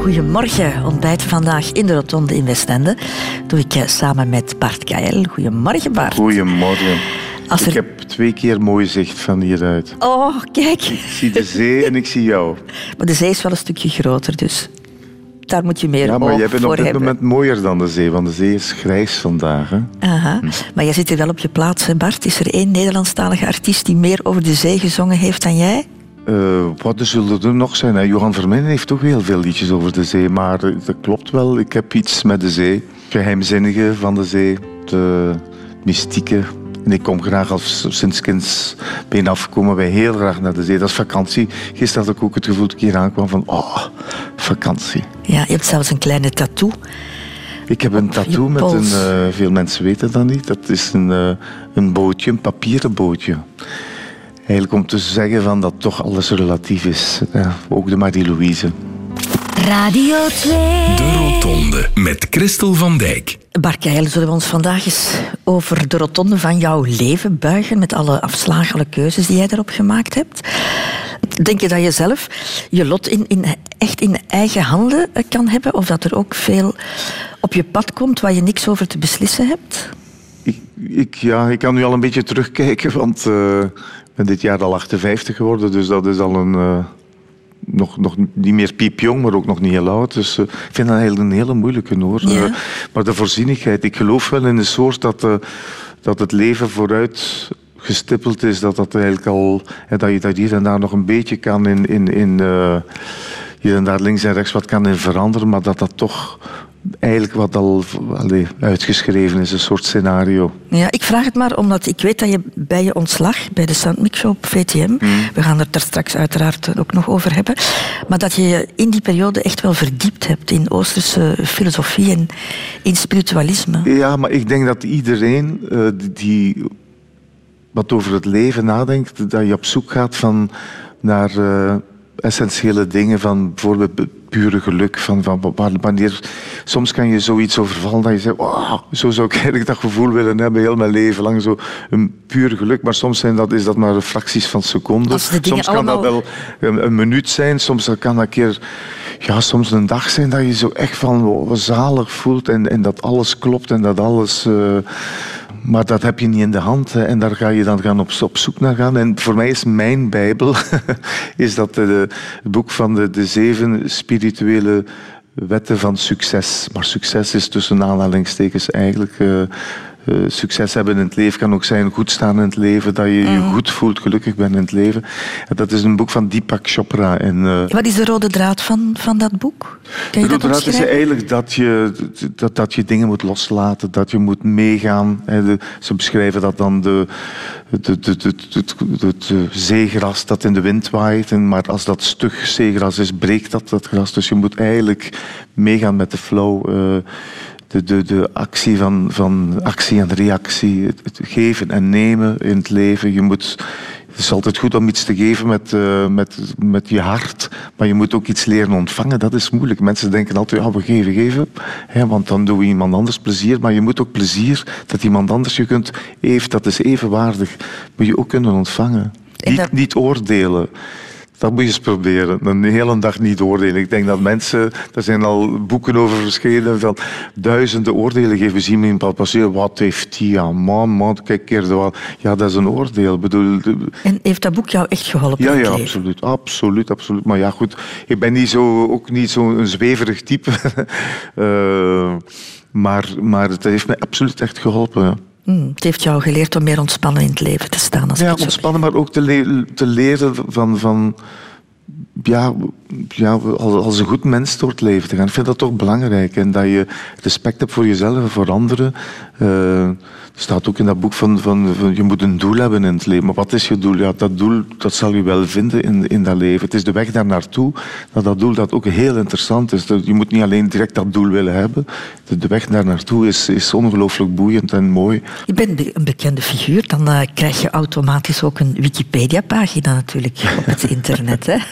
Goedemorgen, ontbijt vandaag in de Rotonde in Westende. Doe ik eh, samen met Bart Kael. Goedemorgen Bart. Goedemorgen. Ik heb twee keer mooi zicht van hieruit. Oh, kijk. Ik zie de zee en ik zie jou. Maar de zee is wel een stukje groter, dus daar moet je meer Ja, maar jij bent op dit hebben. moment mooier dan de zee, want de zee is grijs vandaag. Hè? Aha. Maar jij zit hier wel op je plaats, hè Bart? Is er één Nederlandstalige artiest die meer over de zee gezongen heeft dan jij? Eh, wat er zullen er nog zijn? Hè? Johan Vermeijden heeft toch heel veel liedjes over de zee, maar dat klopt wel. Ik heb iets met de zee. Geheimzinnige van de zee, de mystieke. En ik kom graag als sinds kinds been af komen wij heel graag naar de zee. Dat is vakantie. Gisteren had ik ook het gevoel dat ik hier aankwam van, oh, vakantie. Ja, je hebt zelfs een kleine tattoo. Ik heb een tattoo met een, eh, veel mensen weten dat niet. Dat is een, eh, een bootje, een papieren bootje. Eigenlijk om te zeggen van dat toch alles relatief is. Ja, ook de Marie-Louise. Radio 2. De Rotonde met Christel van Dijk. Bart Keil, zullen we ons vandaag eens over de rotonde van jouw leven buigen met alle afslagelijke keuzes die jij daarop gemaakt hebt? Denk je dat je zelf je lot in, in, echt in eigen handen eh, kan hebben? Of dat er ook veel op je pad komt waar je niks over te beslissen hebt? Ik, ik, ja, ik kan nu al een beetje terugkijken, want eh, dit jaar al 58 geworden. Dus dat is al een... eh, nog, nog niet meer piepjong, maar ook nog niet heel oud. Dus eh, ik vind dat een hele moeilijke hoor. Ja. Eh, maar de voorzienigheid, ik geloof wel in de soort dat, dat het leven vooruit gestippeld is. Dat dat eigenlijk al, hè, dat je dat hier en daar nog een beetje kan in, in, in eh, hier en daar links en rechts wat kan in veranderen, maar dat dat toch eigenlijk wat al allee, uitgeschreven is, een soort scenario. Ja, ik vraag het maar omdat ik weet dat je bij je ontslag bij de Show op VTM, we gaan het er straks uiteraard ook nog over hebben, maar dat je je in die periode echt wel verdiept hebt in Oosterse filosofie en in spiritualisme. Ja, maar ik denk dat iedereen eh, die- die wat over het leven nadenkt, dat je op zoek gaat van, naar eh, essentiële dingen, van bijvoorbeeld pure geluk. Van, van wa- wanneer, soms kan je zoiets overvallen dat je zegt, "Wauw, zo zou ik eigenlijk dat gevoel willen hebben, heel mijn leven lang, zo een puur geluk. Maar soms zijn dat, is dat maar fracties van seconden. Soms kan dat wel een, een minuut zijn, soms kan dat een keer, ja, soms een dag zijn dat je zo echt van wow, zalig voelt en, en dat alles klopt en dat alles. eh, maar dat heb je niet in de hand en daar ga je dan gaan op, zoek naar gaan. En voor mij is mijn Bijbel is dat eh, het boek van de, de zeven spirituele wetten van succes. Maar succes is tussen aanhalingstekens eigenlijk. eh, eh, succes hebben in het leven kan ook zijn goed staan in het leven, dat je je goed voelt, gelukkig bent in het leven. En dat is een boek van Deepak Chopra. En, eh, Wat is de rode draad van, van dat boek? Kan je de rode draad is eigenlijk dat je, dat, dat je dingen moet loslaten, dat je moet meegaan. De- ze beschrijven dat dan de, de, de, de, de, de- het eh, zeegras dat in de wind waait. En, maar als dat stug zeegras is, breekt dat, dat gras. Dus je moet eigenlijk meegaan met de flow. De, de, de actie van, van actie en reactie, het, het geven en nemen in het leven. Je moet, het is altijd goed om iets te geven met, eh, met, met je hart, maar je moet ook iets leren ontvangen. Dat is moeilijk. Mensen denken altijd, ja, we geven, geven, hè, want dan doen we iemand anders plezier. Maar je moet ook plezier dat iemand anders je kunt, heeft, dat is evenwaardig, moet je ook kunnen ontvangen. En Niet, niet oordelen. Dat moet je eens proberen. Een hele dag niet oordelen. Ik denk dat mensen, er zijn al boeken over verschenen, van duizenden oordelen geven. Zien in passeren. Wat heeft die aan? Man, man, kijk keer wat. Ja, dat is een oordeel. Ik bedoel, En heeft dat boek jou echt geholpen ja, ja, absoluut, absoluut, absoluut. Maar ja, goed, ik ben niet zo, ook niet zo'n zweverig type. Eh, maar, maar het heeft mij absoluut echt geholpen. Hmm, het heeft jou geleerd om meer ontspannen in het leven te staan. Als Ja, ontspannen, maar ook te, le- te leren van, van ja, ja, als, een goed mens door het leven te gaan. Ik vind dat toch belangrijk. En dat je respect hebt voor jezelf en voor anderen. Eh, staat ook in dat boek van, van, van je moet een doel hebben in het leven. Maar wat is je doel? Ja, dat doel dat zal je wel vinden in, in dat leven. Het is de weg daar naartoe. Dat dat doel dat ook heel interessant is. Je moet niet alleen direct dat doel willen hebben. De, de weg daar naartoe is, is ongelooflijk boeiend en mooi. Je bent be- een bekende figuur, dan eh, krijg je automatisch ook een Wikipedia-pagina natuurlijk op het internet. Hè?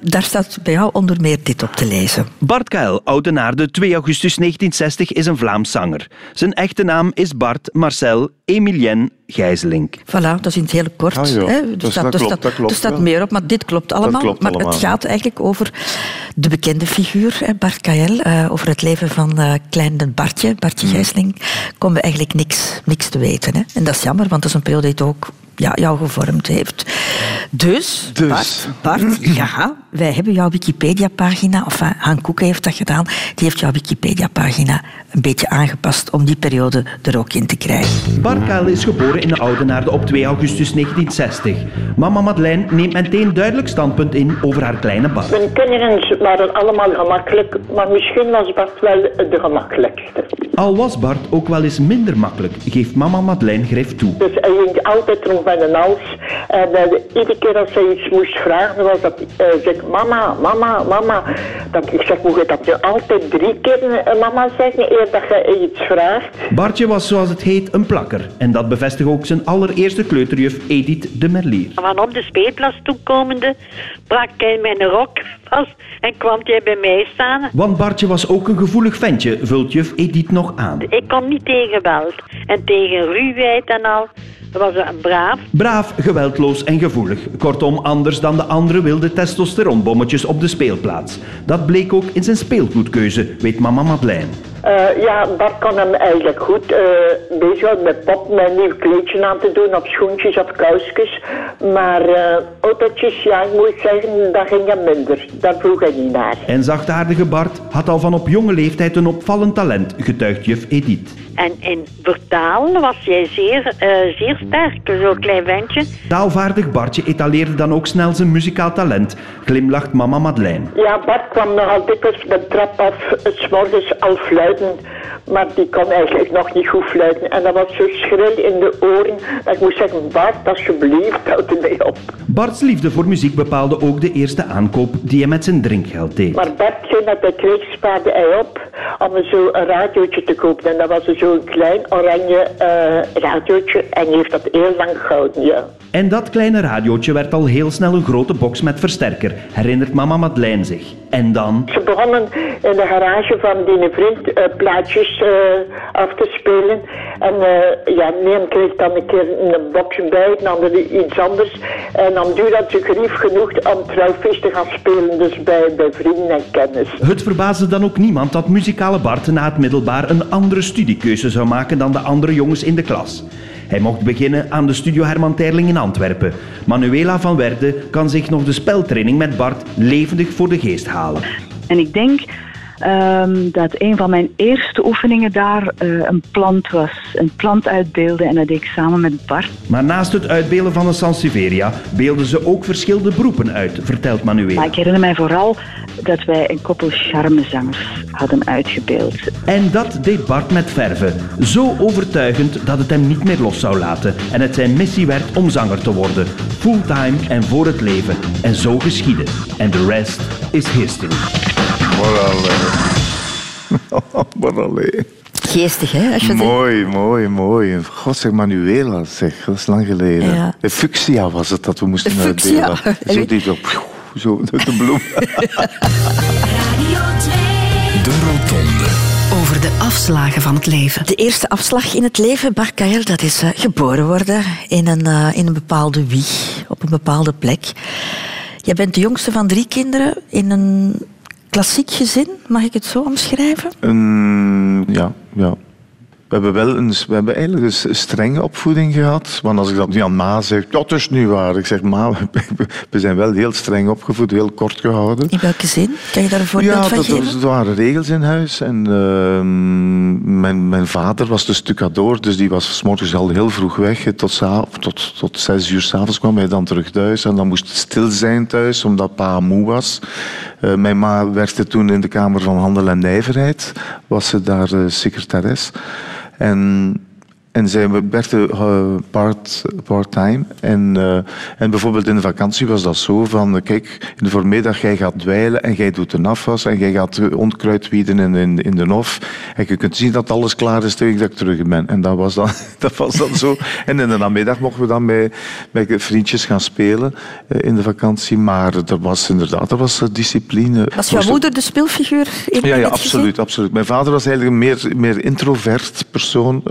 Daar staat bij jou onder meer dit op te lezen. Bart Kuil, Oudenaarde, 2 augustus 1960, is een Vlaams zanger. Zijn echte naam is Bart Marcel Emilien Gijzelink. Voilà, dat is in het hele kort. Ah, ja. hè. Er Dus staat, dat klopt, dat klopt er staat wel. meer op, maar dit klopt allemaal. klopt maar allemaal. het gaat eigenlijk over de bekende figuur, hè, Bart Kael. eh, over het leven van eh kleine Bartje, Bartje Hmm. Gijsling, komen we eigenlijk niks, niks te weten. Hè. En dat is jammer, want dat is een periode die ook ja, jou gevormd heeft. Dus, Dus. Bart, Bart ja, wij hebben jouw Wikipedia-pagina, of eh, Han Koeken heeft dat gedaan, die heeft jouw Wikipedia-pagina een beetje aangepast om die periode er ook in te krijgen. Bart Kuil is geboren in de Oudenaarde op 2 augustus 1960. Mama Madeleine neemt meteen duidelijk standpunt in over haar kleine Bart. Mijn kinderen waren allemaal gemakkelijk, maar misschien was Bart wel de gemakkelijkste. Al was Bart ook wel eens minder makkelijk, geeft mama Madeleine grif toe. Dus hij altijd rond een hals. En eh, iedere keer als hij iets moest vragen, was dat, eh zeg mama, mama, mama. Dat, ik zeg, moet je dat nu altijd drie keer eh, mama zeggen, eer dat je iets vraagt? Bartje was zoals het heet een plakker. En dat bevestigt ook zijn allereerste kleuterjuf Edith de Merlier. Van op de speelplaats toekomende brak hij mijn rok vast en kwam hij bij mij staan. Want Bartje was ook een gevoelig ventje, vult juf Edith nog aan. Ik kon niet tegen geweld en tegen ruwheid en al. Was een braaf. Braaf, geweldloos en gevoelig. Kortom, anders dan de andere wilde testosteronbommetjes op de speelplaats. Dat bleek ook in zijn speelgoedkeuze, weet mama Madeleine. Eh, ja, Bart kon hem eigenlijk goed eh bezighouden met pop, met een nieuw kleedje aan te doen, of schoentjes of kousjes. Maar eh autootjes, ja, ik moet zeggen, dat ging hem minder. Daar vroeg hij niet naar. En zachtaardige Bart had al van op jonge leeftijd een opvallend talent, getuigt juf Edith. En in vertalen was jij zeer, eh, zeer sterk, zo'n klein ventje. Taalvaardig Bartje etaleerde dan ook snel zijn muzikaal talent, glimlacht mama Madeleine. Ja, Bart kwam nogal dikwijls de trap af, s morgens al fluiten. Maar die kon eigenlijk nog niet goed fluiten. En dat was zo schril in de oren dat ik moest zeggen, Bart, alsjeblieft, houd ermee op. Barts liefde voor muziek bepaalde ook de eerste aankoop die hij met zijn drinkgeld deed. Maar Bart, dat hij kreeg, spaarde hij op om zo een radiootje te kopen. En dat was zo'n klein oranje eh radiootje en die heeft dat heel lang gehouden, ja. En dat kleine radiootje werd al heel snel een grote box met versterker, herinnert mama Madeleine zich. En dan... Ze begonnen in de garage van die vriend plaatjes eh, af te spelen. En eh, ja, een kreeg dan een keer een box bij, de andere iets anders. En dan duurde dat ze gerief genoeg om trouwfeest te gaan spelen, dus bij, bij vrienden en kennis. Het verbaasde dan ook niemand dat muzikale Bart na het middelbaar een andere studiekeuze zou maken dan de andere jongens in de klas. Hij mocht beginnen aan de Studio Herman Terling in Antwerpen. Manuela van Werde kan zich nog de speltraining met Bart levendig voor de geest halen. En ik denk ehm, dat een van mijn eerste oefeningen daar eh, een plant was. Een plant uitbeelden en dat deed ik samen met Bart. Maar naast het uitbeelden van een Sansevieria beelden ze ook verschillende beroepen uit, vertelt Manuela. Maar ik herinner mij vooral dat wij een koppel charmezangers hadden uitgebeeld. En dat deed Bart met verve. Zo overtuigend dat het hem niet meer los zou laten. En het zijn missie werd om zanger te worden. Fulltime en voor het leven. En zo geschiedde. En de rest is history. Allee. Geestig, hè? Als je Mooi, mooi, mooi. God zeg Manuela, zeg. Dat is lang geleden. Ja. De fuchsia was het dat we moesten fuchsia. uitdelen. Zo die zo, zo de bloem. Radio 2. De Rotonde. Over de afslagen van het leven. De eerste afslag in het leven, Bart Kael, dat is eh, geboren worden in een, eh, in een bepaalde wieg, op een bepaalde plek. Jij bent de jongste van drie kinderen in een klassiek gezin, mag ik het zo omschrijven? Ja, ja. We hebben wel een, we hebben eigenlijk een strenge opvoeding gehad. Want als ik dat nu aan Ma zeg, dat is niet waar. Ik zeg, Ma, we zijn wel heel streng opgevoed, heel kort gehouden. In welke zin? Kan je daar een voorbeeld Ja, van dat, geven? er waren regels in huis. En ehm, mijn, mijn vader was de stucadoor, dus die was 's morgens al heel vroeg weg. Tot, tot, tot zes uur s'avonds kwam hij dan terug thuis. En dan moest het stil zijn thuis, omdat pa moe was. Eh, mijn ma werkte toen in de Kamer van Handel en Nijverheid. Was ze daar eh, secretaris. En, En zij werkte eh, part, part-time. En, eh, en bijvoorbeeld in de vakantie was dat zo van, eh, kijk, in de voormiddag jij gaat dweilen en jij doet de afwas en jij gaat onkruid wieden in, in, in de hof. En je kunt zien dat alles klaar is tegen dat ik terug ben. En dat was dan, dat was dan zo. En in de namiddag mochten we dan bij, bij vriendjes gaan spelen in de vakantie. Maar er was inderdaad, er was discipline. Was jouw moeder de speelfiguur in ja, ja gezin? absoluut, absoluut. Mijn vader was eigenlijk een meer, meer introvert persoon.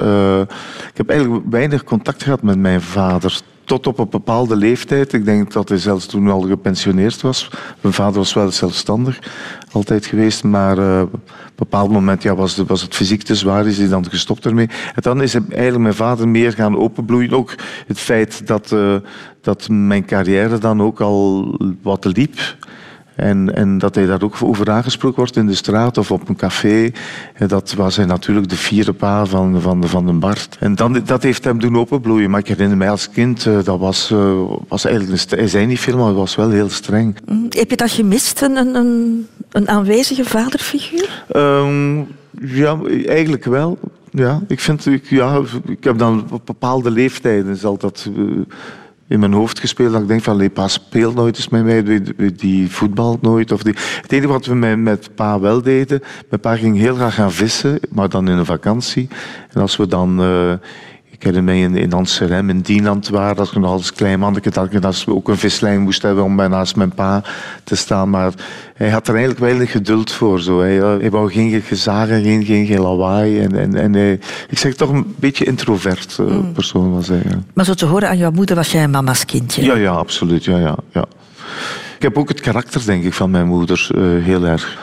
Ik heb eigenlijk weinig contact gehad met mijn vader. Tot op een bepaalde leeftijd. Ik denk dat hij zelfs toen al gepensioneerd was. Mijn vader was wel zelfstandig, altijd geweest. Maar eh, op een bepaald moment ja, was, was het fysiek te zwaar, is hij dan gestopt ermee. En dan is eigenlijk mijn vader meer gaan openbloeien. Ook het feit dat, eh, dat mijn carrière dan ook al wat liep. En, en dat hij daar ook over aangesproken wordt in de straat of op een café. En dat was hij natuurlijk de vierde pa van, van, van de Bart. En dan, dat heeft hem doen openbloeien. Maar ik herinner mij als kind, eh, dat was, eh, was eigenlijk... Hij zei niet veel, maar hij was wel heel streng. Mm, Heb je dat gemist, een, een, een, aanwezige vaderfiguur? Ehm, ja, eigenlijk wel. Ja, ik, vind, ik, ja, ik heb dan op bepaalde leeftijden zal dat eh, in mijn hoofd gespeeld. Dat ik denk van, nee, pa speelt nooit eens met mij, die, voetbalt nooit. Of die. Het enige wat we met, pa wel deden, mijn pa ging heel graag gaan vissen, maar dan in een vakantie. En als we dan... eh, ik herinner mij in, in Amsterdam, in Dienland waren, als ik nog als klein manneke dat ik dat we ook een vislijn moest hebben om naast mijn pa te staan. Maar hij had er eigenlijk weinig geduld voor. Zo. Hij, eh, hij wou geen gezagen, geen, geen, geen lawaai. En, en, en hij, ik zeg toch een beetje introvert eh, persoon was hij. ja. Maar zo te horen aan jouw moeder was jij een mama's kindje. Ja, ja, absoluut. Ja, ja, ja. Ik heb ook het karakter, denk ik, van mijn moeder eh, heel erg.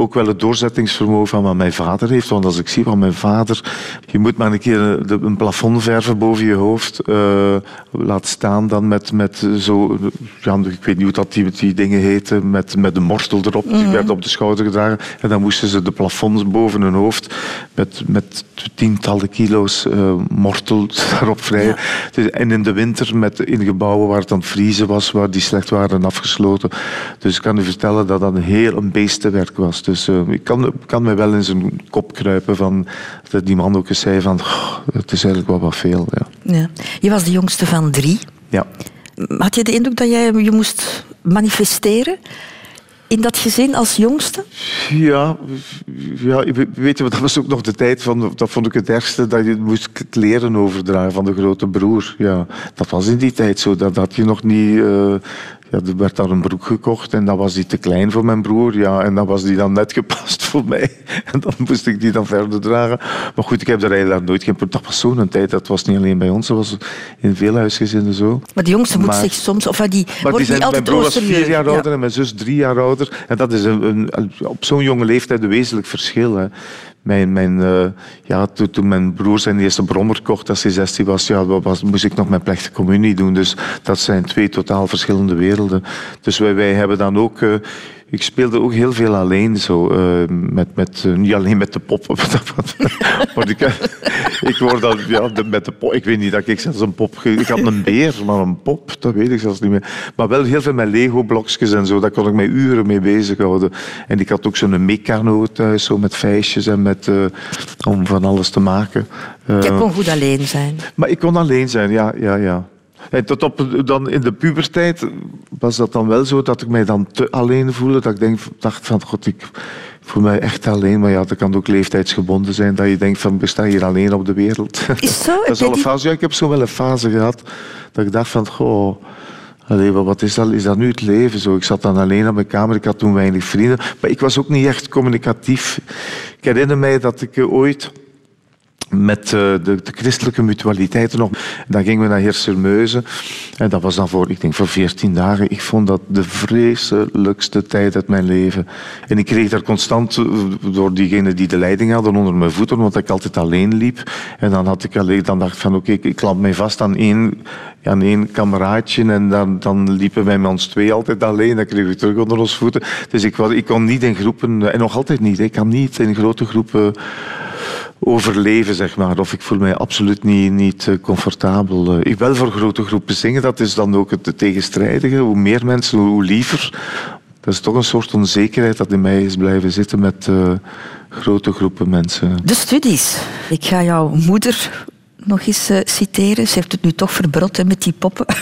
Ook wel het doorzettingsvermogen van wat mijn vader heeft. Want als ik zie van mijn vader... Je moet maar een keer een, de- een plafond verven boven je hoofd. eh, laat staan dan met, met zo... Ja, ik weet niet hoe dat die, die dingen heten. Met, met een mortel erop. Die werd op de schouder gedragen. En dan moesten ze de plafonds boven hun hoofd... met, met tientallen kilo's eh, mortel daarop vrijen. Dus- en in de winter met, in gebouwen waar het aan het vriezen was, waar die slecht waren afgesloten. Dus ik kan u vertellen dat dat een heel een beestenwerk was. Dus eh, ik kan, kan mij wel in zijn kop kruipen van dat die man ook eens zei van "Goh, het is eigenlijk wel wat veel. Ja. Ja. Je was de jongste van drie. ja. Had je de indruk dat jij je moest manifesteren in dat gezin als jongste? Ja, ja, weet je, dat was ook nog de tijd van, dat vond ik het ergste, dat je moest kleren overdragen van de grote broer. Ja, dat was in die tijd zo, dat had je nog niet... eh, ja, er werd daar een broek gekocht en dat was die te klein voor mijn broer. Ja, en dan was die dan net gepast voor mij. En dan moest ik die dan verder dragen. Maar goed, ik heb daar eigenlijk nooit geen... Dat was zo'n tijd, dat was niet alleen bij ons, dat was in veel huisgezinnen zo. Maar de jongste moet Maar- zich soms, of die Maar die zijn, niet mijn broer was vier jaar Ja. ouder en mijn zus drie jaar ouder. En dat is een, een, op zo'n jonge leeftijd een wezenlijk verschil. Hè. Mijn, mijn, eh, ja, toen, toen mijn broer zijn eerste brommer kocht als hij 16 was, ja, wa- was, moest ik nog mijn plechtige communie doen. Dus dat zijn twee totaal verschillende werelden. Dus wij, wij hebben dan ook... eh, ik speelde ook heel veel alleen, zo, eh, met, met, eh, niet alleen met de pop. maar ik, ik word dan, ja, de- met de pop. Ik weet niet dat ik zelfs een pop. Ik had een beer, maar een pop, dat weet ik zelfs niet meer. Maar wel heel veel met Lego-blokjes en zo. Daar kon ik mij uren mee bezighouden. En ik had ook zo'n mecano thuis, zo met feestjes en met, eh, om van alles te maken. Eh, Jij kon goed alleen zijn. maar ik kon alleen zijn, ja, ja, ja. En tot op, dan in de puberteit was dat dan wel zo dat ik mij dan te alleen voelde. Dat ik denk, dacht van, god, ik voel mij echt alleen. Maar ja, dat kan ook leeftijdsgebonden zijn. Dat je denkt van, besta hier alleen op de wereld. Is zo? Dat is al een fase. Ja, ik heb zo wel een fase gehad dat ik dacht van, goh... Allee, wat- wat is dat, is dat nu het leven? Zo, ik zat dan alleen op mijn kamer, ik had toen weinig vrienden. Maar ik was ook niet echt communicatief. Ik herinner mij dat ik eh, ooit met eh, de, de christelijke mutualiteiten nog. Dan gingen we naar Heersermeuzen. En dat was dan voor, ik denk, voor 14 dagen. Ik vond dat de vreselijkste tijd uit mijn leven. En ik kreeg daar constant, eh, door diegenen die de leiding hadden, onder mijn voeten, omdat ik altijd alleen liep. En dan had ik alleen, dan dacht van, oké, ik, klamp mij vast aan één, aan één kameraadje. En dan, dan liepen wij met ons twee altijd alleen. Dan kreeg ik terug onder ons voeten. Dus ik, ik kon niet in groepen, en nog altijd niet, ik kan niet in grote groepen overleven, zeg maar. Of ik voel mij absoluut niet, niet eh, comfortabel. Eh, Ik wil voor grote groepen zingen, dat is dan ook het tegenstrijdige. Hoe meer mensen, hoe liever. Dat is toch een soort onzekerheid dat in mij is blijven zitten met eh, grote groepen mensen. De studies. Ik ga jouw moeder nog eens citeren? Ze heeft het nu toch verbrot hè, met die poppen.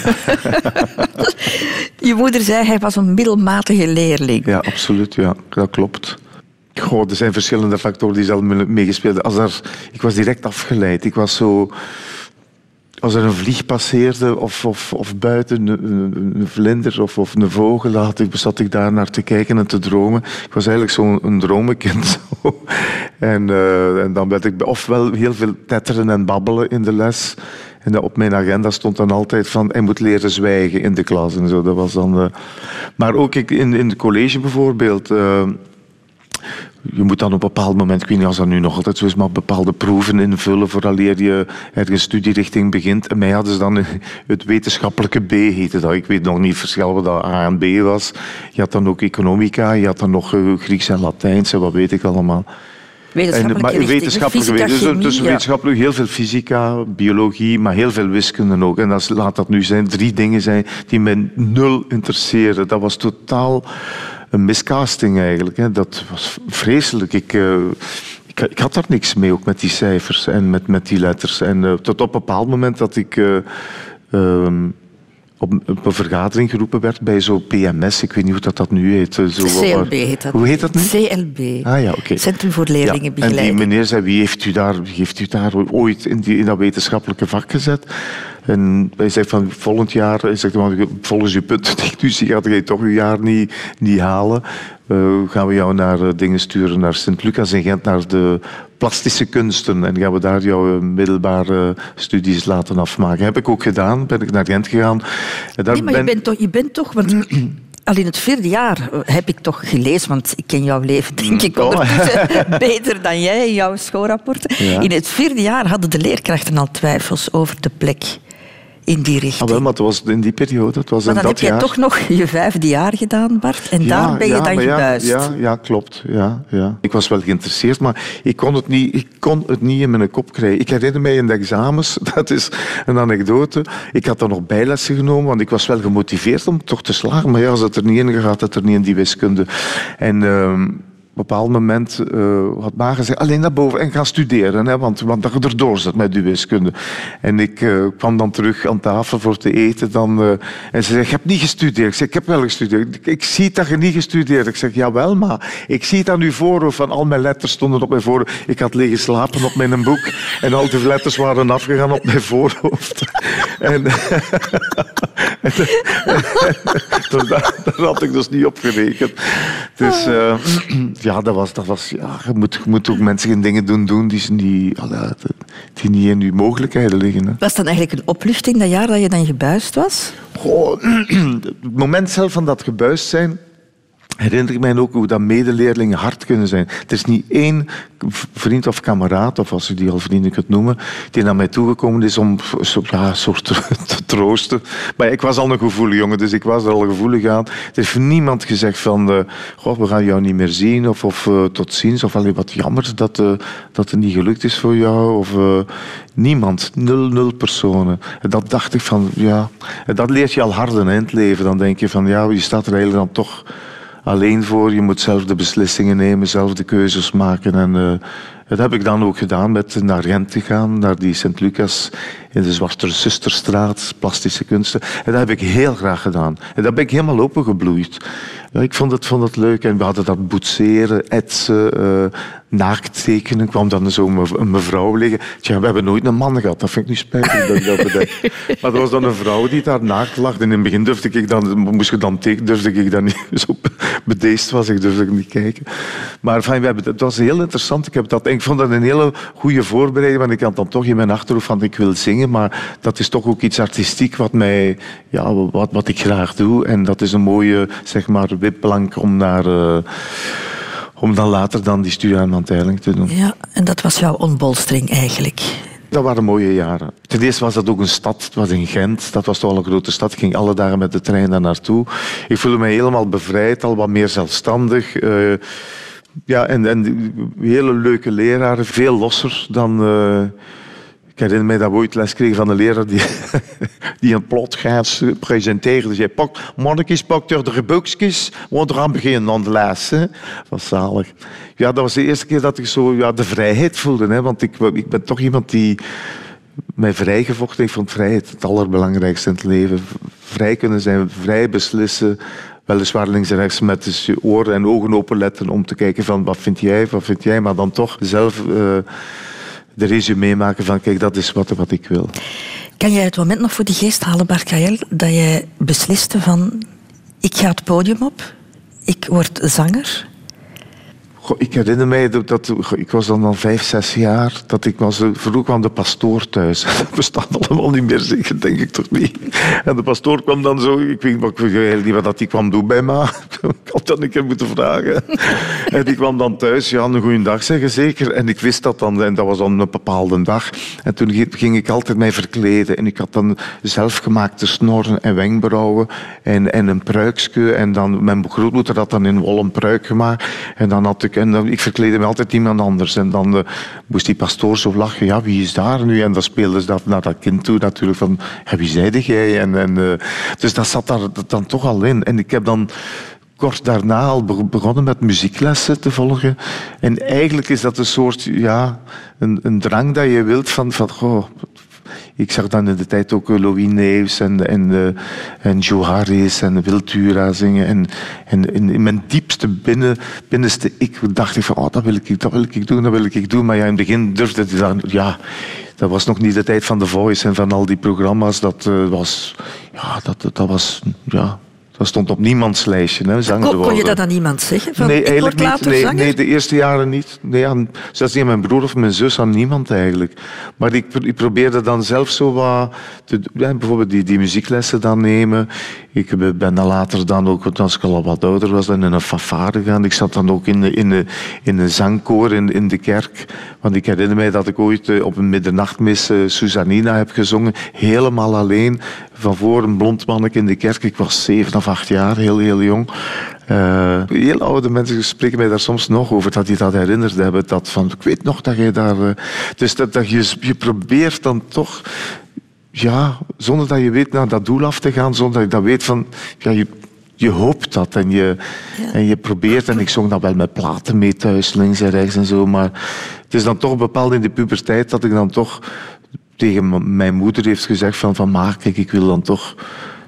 Je moeder zei hij was een middelmatige leerling. Ja, absoluut. Ja, dat klopt. Goh, er zijn verschillende factoren die zelf meegespeeld. Als ik was direct afgeleid. Ik was zo... Als er een vlieg passeerde of, of, of buiten een, vlinder of, of een vogel, had ik, zat ik daar naar te kijken en te dromen. Ik was eigenlijk zo'n dromenkind. Zo. En, eh, en dan werd ik ofwel heel veel tetteren en babbelen in de les. En op mijn agenda stond dan altijd van, hij moet leren zwijgen in de klas en zo. Dat was dan, eh, Maar ook in, in het college bijvoorbeeld. eh, je moet dan op een bepaald moment, ik weet niet of dat nu nog altijd zo is, maar bepaalde proeven invullen vooraleer je ergens studierichting begint. En mij hadden ze dan het wetenschappelijke B heette dat. Ik weet nog niet het verschil wat dat A en B was. Je had dan ook economica, je had dan nog eh, Grieks en Latijns en wat weet ik allemaal. Wetenschappelijke maar richting, wetenschappelijke fysica. Dus, chemie, dus ja. wetenschappelijk heel veel fysica, biologie, maar heel veel wiskunde ook. En dat, laat dat nu zijn, drie dingen zijn die mij nul interesseren. Dat was totaal een miscasting eigenlijk. Hè. Dat was vreselijk. Ik, eh, ik, ik had daar niks mee, ook met die cijfers en met, met die letters. En eh, tot op een bepaald moment dat ik... eh, ehm, op, een vergadering geroepen werd bij zo'n PMS, ik weet niet hoe dat, dat nu heet. Zo, CLB heet dat. Hoe heet dat nu? CLB. Ah ja, oké. Centrum voor Ja, en die Leerlingenbegeleiding. meneer zei, wie heeft u daar, wie heeft u daar ooit in, die, in dat wetenschappelijke vak gezet? En hij zei van, volgend jaar, hij zegt, "Want volgens uw puntendichtvisie gaat jij toch uw jaar niet, niet halen. Eh, gaan we jou naar eh, dingen sturen, naar Sint-Lucas in Gent, naar de plastische kunsten. En gaan we daar jouw eh, middelbare studies laten afmaken. Heb ik ook gedaan, ben ik naar Gent gegaan. En daar Nee, maar je ben- bent toch, je bent toch want al in het vierde jaar heb ik toch gelezen, want ik ken jouw leven denk ik Oh. ondertussen beter dan jij in jouw schoolrapporten. Ja. In het vierde jaar hadden de leerkrachten al twijfels over de plek in die richting. Ah, wel, maar het was in die periode, het was maar dan dat heb jij jaar. toch nog je vijfde jaar gedaan, Bart, en daar ben je dan gebuist. Ja, ja, klopt. Ja, ja. Ik was wel geïnteresseerd, maar ik kon, het niet, ik kon het niet in mijn kop krijgen. Ik herinner mij in de examens, dat is een anekdote. Ik had dan nog bijlessen genomen, want ik was wel gemotiveerd om toch te slagen. Maar ja, als het er niet in gaat, het er niet in die wiskunde. En... ehm, een bepaald moment eh, had Ma gezegd, alleen naar boven en ga studeren, hè, want, want dat je erdoor zit met je wiskunde. En ik eh, kwam dan terug aan tafel voor te eten dan, eh, en ze zei, je hebt niet gestudeerd. Ik zeg, ik heb wel gestudeerd. Ik, ik zie dat je niet gestudeerd. Ik zeg, jawel, maar ik zie het aan uw voorhoofd, van al mijn letters stonden op mijn voorhoofd. Ik had liggen slapen op mijn boek en al die letters waren afgegaan op mijn voorhoofd. en, dus daar, daar had ik dus niet op gerekend. Dus eh, ja, dat was, dat was, ja je, moet, je moet ook mensen geen dingen doen, doen die, ze niet, die niet in je mogelijkheden liggen. Hè. Was dan eigenlijk een opluchting dat jaar dat je dan gebuist was? Goh, het moment zelf van dat gebuist zijn, herinner ik mij ook hoe dat medeleerlingen hard kunnen zijn. Er is niet één vriend of kameraad, of als je die al vrienden kunt noemen, die naar mij toegekomen is om ja, soort te troosten. Maar ik was al een gevoelig jongen, dus ik was er al gevoelig aan. Er heeft niemand gezegd van, eh, goh, we gaan jou niet meer zien, of, of eh, tot ziens, of alleen wat jammer dat, eh, dat het niet gelukt is voor jou. Of, niemand, nul, nul personen. En dat dacht ik van, ja, en dat leert je al harder hè, in het leven. Dan denk je van, ja, je staat er eigenlijk dan toch alleen voor. Je moet zelf de beslissingen nemen, zelf de keuzes maken. En eh, dat heb ik dan ook gedaan met naar Gent te gaan, naar die Sint-Lucas in de Zwarte Zusterstraat, plastische kunsten. En dat heb ik heel graag gedaan. En daar ben ik helemaal opengebloeid. Ja, ik vond het, vond het leuk. En we hadden dat boetseren, etsen, eh naakt tekenen. kwam dan zo een mev- een mevrouw liggen. Tja, we hebben nooit een man gehad. Dat vind ik nu spijtig dat ik dat bedenk. Maar er was dan een vrouw die daar naakt lag. En in het begin durfde ik dan, moest je dan tekenen, durfde ik dan niet. Zo bedeesd was ik, durfde ik niet kijken. Maar fijn, we hebben, het was heel interessant. Ik, heb dat, ik vond dat een hele goede voorbereiding. Want ik had dan toch in mijn achterhoofd van ik wil zingen. Maar dat is toch ook iets artistiek wat, mij, ja, wat, wat ik graag doe. En dat is een mooie zeg maar, wipplank om naar... eh, om dan later dan die studie aan Manteiling te doen. Ja, en dat was jouw ontbolstering eigenlijk. Dat waren mooie jaren. Ten eerste was dat ook een stad. Het was in Gent. Dat was toch al een grote stad. Ik ging alle dagen met de trein daar naartoe. Ik voelde me helemaal bevrijd, al wat meer zelfstandig. Eh, ja, en, en hele leuke leraren. Veel losser dan... eh, ik herinner mij dat we ooit les kregen van een leraar die, die een plot gaat presenteren. Die zei, pak, mannetjes, pak er de boekjes, want we gaan beginnen aan de les. Hè. Was zalig. Ja, dat was de eerste keer dat ik zo ja, de vrijheid voelde. Hè, want ik, ik ben toch iemand die mij vrijgevochten. Ik vond vrijheid het allerbelangrijkste in het leven. Vrij kunnen zijn, vrij beslissen. Weliswaar links en rechts met dus je oren en ogen open letten om te kijken van wat vind jij, wat vind jij. Maar dan toch zelf uh, de resume maken van kijk, dat is wat, wat ik wil. Kan jij het moment nog voor de geest halen, Bart Kael, dat je besliste van ik ga het podium op, ik word zanger Goh, ik herinner mij dat, dat, ik was dan al vijf, zes jaar, dat ik was, vroeg kwam de pastoor thuis. Dat bestaat allemaal niet meer, zeker, denk ik toch niet. En de pastoor kwam dan zo, ik weet, ik weet niet wat hij kwam doen bij me. Ik had dat een keer moeten vragen. En die kwam dan thuis, ja, een goede dag zeggen, zeker. En ik wist dat dan, en dat was dan een bepaalde dag. En toen ging ik altijd mij verkleden. En ik had dan zelfgemaakte snorren en wenkbrauwen en, en een pruikje. En dan, mijn grootmoeder had dan in wol een pruik gemaakt. En dan had ik en dan, ik verkleedde me altijd iemand anders. En dan uh, moest die pastoor zo lachen. Ja, wie is daar nu? En dan speelde ze dat naar dat kind toe natuurlijk. Van, ja, wie zeide jij? En, en, uh, dus dat zat daar dan toch al in. En ik heb dan kort daarna al begonnen met muzieklessen te volgen. En eigenlijk is dat een soort, ja, een, een drang dat je wilt van, van goh, ik zag dan in de tijd ook eh, Louis Neefs en, en, uh, en Joe Harris en Wiltura zingen. En, in mijn diepste binnen, binnenste ik dacht ik van, oh, dat wil ik, dat wil ik doen, dat wil ik doen. Maar ja, in het begin durfde ik dan, ja, dat was nog niet de tijd van The Voice en van al die programma's. Dat uh, was, ja, dat, dat was, ja, dat stond op niemands lijstje. Hè, zanger kon, kon je dat aan niemand zeggen? Van, nee, eigenlijk niet. Nee, nee, de eerste jaren niet. Nee, aan, zelfs niet aan mijn broer of mijn zus, aan niemand eigenlijk. Maar ik, ik probeerde dan zelf zo wat... Te, ja, bijvoorbeeld die, die muzieklessen dan nemen. Ik ben dan later dan ook, als ik al wat ouder was, in een fanfare gegaan. Ik zat dan ook in, de, in, de, in een zangkoor in, in de kerk. Want ik herinner mij dat ik ooit eh, op een middernachtmis uh, Susanina heb gezongen. Helemaal alleen. Van voor een blond manneke in de kerk. Ik was zeven of acht jaar, heel, heel jong. Uh, heel oude mensen spreken mij daar soms nog over, dat die dat herinnerd hebben. Dat van, ik weet nog dat jij daar... Uh, dus dat, dat je, je probeert dan toch ja, zonder dat je weet naar dat doel af te gaan, zonder dat je dat weet van, ja, je, je hoopt dat en je, ja. en je probeert. En ik zong dat wel met platen mee thuis, links en rechts en zo. Maar het is dan toch bepaald in de puberteit dat ik dan toch tegen mijn moeder heeft gezegd van, van maar kijk, ik wil dan toch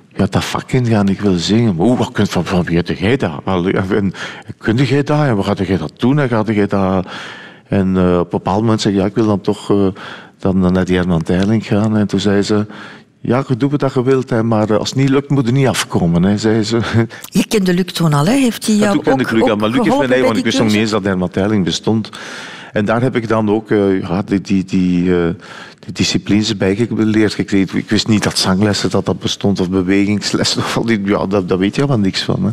ja, dat vak ingaan, ik wil zingen. Oeh, wat kunt van, van wie jij dat? En, kun jij dat? En wat gaat jij dat doen? En gaat jij dat... En uh, op een bepaald moment zeg ik, ja, ik wil dan toch... Uh, dan naar die Herman Teiling gaan. En toen zei ze, ja, je doet wat je wilt, hè, maar als het niet lukt, moet je niet afkomen, hè, zei ze. Je kende Luc toen al, hè? heeft hij jou ja, ook, Luc al, maar Luc heeft mij want ik wist nog niet eens dat Herman Teiling bestond. En daar heb ik dan ook ja, die, die, die, die disciplines bij geleerd gekregen. Ik wist niet dat zanglessen dat dat bestond, of bewegingslessen. Of al die, ja, dat, dat weet je helemaal niks van. Hè.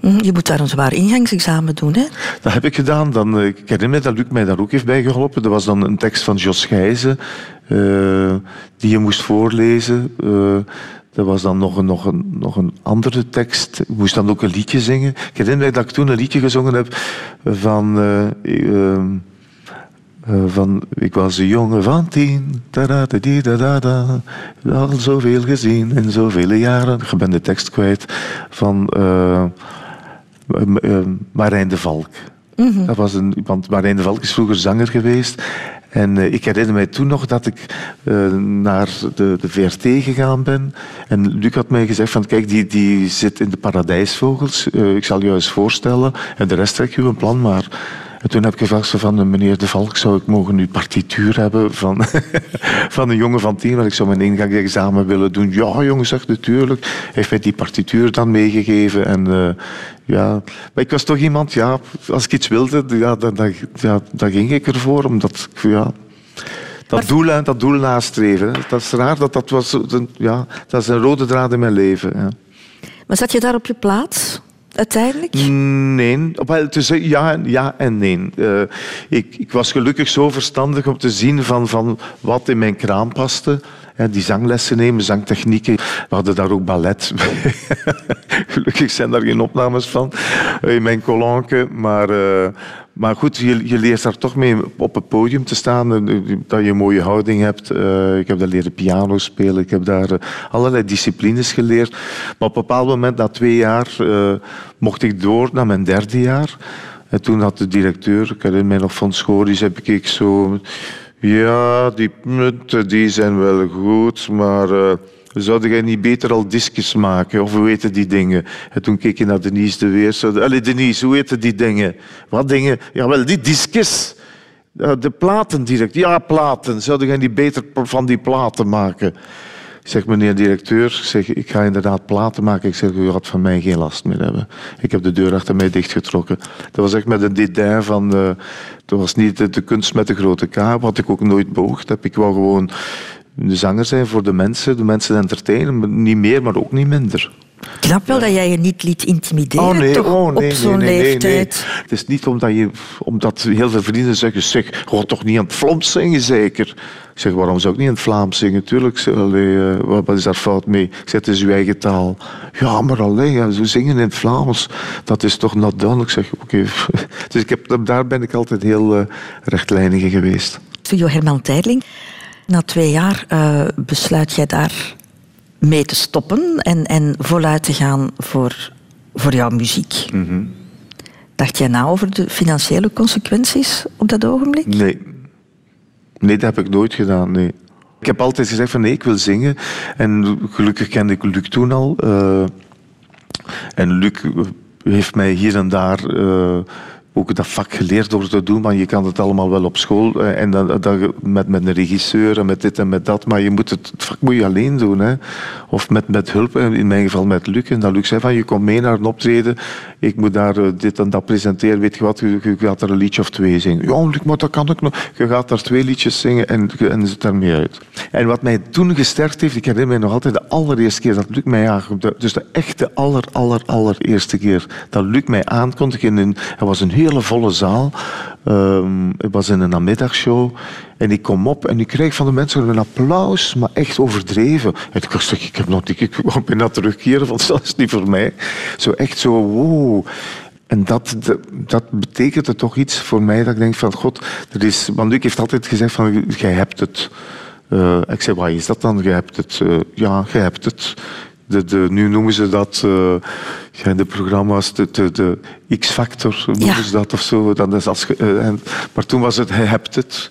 Mhm, je moet daar een zwaar ingangsexamen doen, hè? Dat heb ik gedaan. Dan, eh, ik herinner me dat Luc mij daar ook heeft bijgeholpen. Dat was dan een tekst van Jos Gijzen, uh, die je moest voorlezen. Uh, dat was dan nog een, nog, een, nog een andere tekst. Ik moest dan ook een liedje zingen. Ik herinner me dat ik toen een liedje gezongen heb van... Uh, van, ik was een jongen van tien, da da da al zoveel gezien in zoveel jaren. Ik ben de tekst kwijt van uh, Marijn de Valk. Mm -hmm. Dat was een, want Marijn de Valk is vroeger zanger geweest. En uh, ik herinner mij toen nog dat ik uh, naar de, de VRT gegaan ben. En Luc had mij gezegd van kijk, die, die zit in de paradijsvogels. Uh, ik zal je eens voorstellen. En de rest trek je een plan maar. En toen heb ik gevraagd van meneer De Valk, zou ik mogen uw partituur hebben van, van een jongen van tien, want ik zou mijn ingangsexamen willen doen. Ja, jongen, zegt natuurlijk. Hij heeft mij die partituur dan meegegeven. En uh, ja, maar ik was toch iemand, ja, als ik iets wilde, ja, dan, dan, ja, dan ging ik ervoor, omdat ja, dat doel, dat doel nastreven. Dat is raar, dat, dat, was, ja, dat is een rode draad in mijn leven. Ja. Maar zat je daar op je plaats? Uiteindelijk? Nee, ja, ja en nee. Uh, ik, ik, was gelukkig zo verstandig om te zien van, van wat in mijn kraam paste. die zanglessen nemen, zangtechnieken. We hadden daar ook ballet. gelukkig zijn daar geen opnames van in mijn kolonke. Maar, maar goed, je, je, leert daar toch mee op het podium te staan. Dat je een mooie houding hebt. Uh, ik heb daar leren piano spelen. Ik heb daar uh, allerlei disciplines geleerd. Maar op een bepaald moment, na twee jaar, mocht ik door naar mijn derde jaar. En toen had de directeur, ik herinner mij nog van Schoris, heb ik zo Ja, die punten die zijn wel goed, maar zou jij niet beter al discus maken? Of hoe weten die dingen? En toen keek je naar Denise de Weers. Allee, Denise, hoe weten die dingen? Wat dingen? Jawel, die discus. De platen direct. Ja, platen. Zou jij niet beter van die platen maken? Ik zeg, meneer directeur, ik, zeg, ik ga inderdaad platen maken. Ik zeg, u gaat van mij geen last meer hebben. Ik heb de deur achter mij dichtgetrokken. Dat was echt met een dédain van... Uh, dat was niet de, de, kunst met de grote K, wat ik ook nooit beoogd heb. Ik wou gewoon de zanger zijn voor de mensen, de mensen entertainen. Niet meer, maar ook niet minder. Knap wel dat jij je niet liet intimideren oh, nee, toch, oh, nee, op zo'n nee, leeftijd. Het is niet omdat, je, omdat heel veel vrienden zeggen, zeg, ga toch niet aan het Vlaams zingen zeker? Ik zeg, waarom zou ik niet in het Vlaams zingen? Tuurlijk, allee, uh, wat is daar fout mee? Ik zeg, het is uw eigen taal. Ja, maar alleen, ja, zo zingen in het Vlaams, dat is toch not? Ik zeg, oké. Okay. Dus ik heb, daar ben ik altijd heel uh, rechtlijnig in geweest. Studio Herman Teirling. Na twee jaar uh, besluit jij daar mee te stoppen en, en voluit te gaan voor, voor jouw muziek. Mm -hmm. Dacht jij na over de financiële consequenties op dat ogenblik? Nee. Nee, dat heb ik nooit gedaan, nee. Ik heb altijd gezegd van nee, ik wil zingen. En gelukkig kende ik Luc toen al. Uh, en Luc heeft mij hier en daar... Uh, ook dat vak geleerd door te doen, maar je kan het allemaal wel op school en dan, dan, met, met een regisseur en met dit en met dat, maar je moet het, het vak moet je alleen doen. Hè. Of met, met hulp, in mijn geval met Luc. En dat Luc zei van, je komt mee naar een optreden, ik moet daar dit en dat presenteren, weet je wat, je, gaat er een liedje of twee zingen. Ja, Luc, maar dat kan ik nog. Je gaat daar twee liedjes zingen en, en zit daarmee uit. En wat mij toen gesterkt heeft, ik herinner me nog altijd de allereerste keer dat Luc mij aankondigde, dus de echte aller, aller, allereerste keer dat Luc mij aankondigde, een, hij was een hele volle zaal. Um, het was in een namiddagshow. En ik kom op en ik krijg van de mensen een applaus, maar echt overdreven. En ik zeg, ik heb nog niet, ik wou bijna terugkeren, want dat is niet voor mij. Zo echt zo, wow. En dat, dat, betekende toch iets voor mij dat ik denk van God, er is, want heeft altijd gezegd van, jij hebt het. Uh, ik zei, wat is dat dan? Je hebt het. Uh, ja, je hebt het. De, de, nu noemen ze dat uh, ja, in de programma's de, de, de X-factor, noemen ja. ze dat of zo. Dat is als, uh, en, maar toen was het, je hebt het.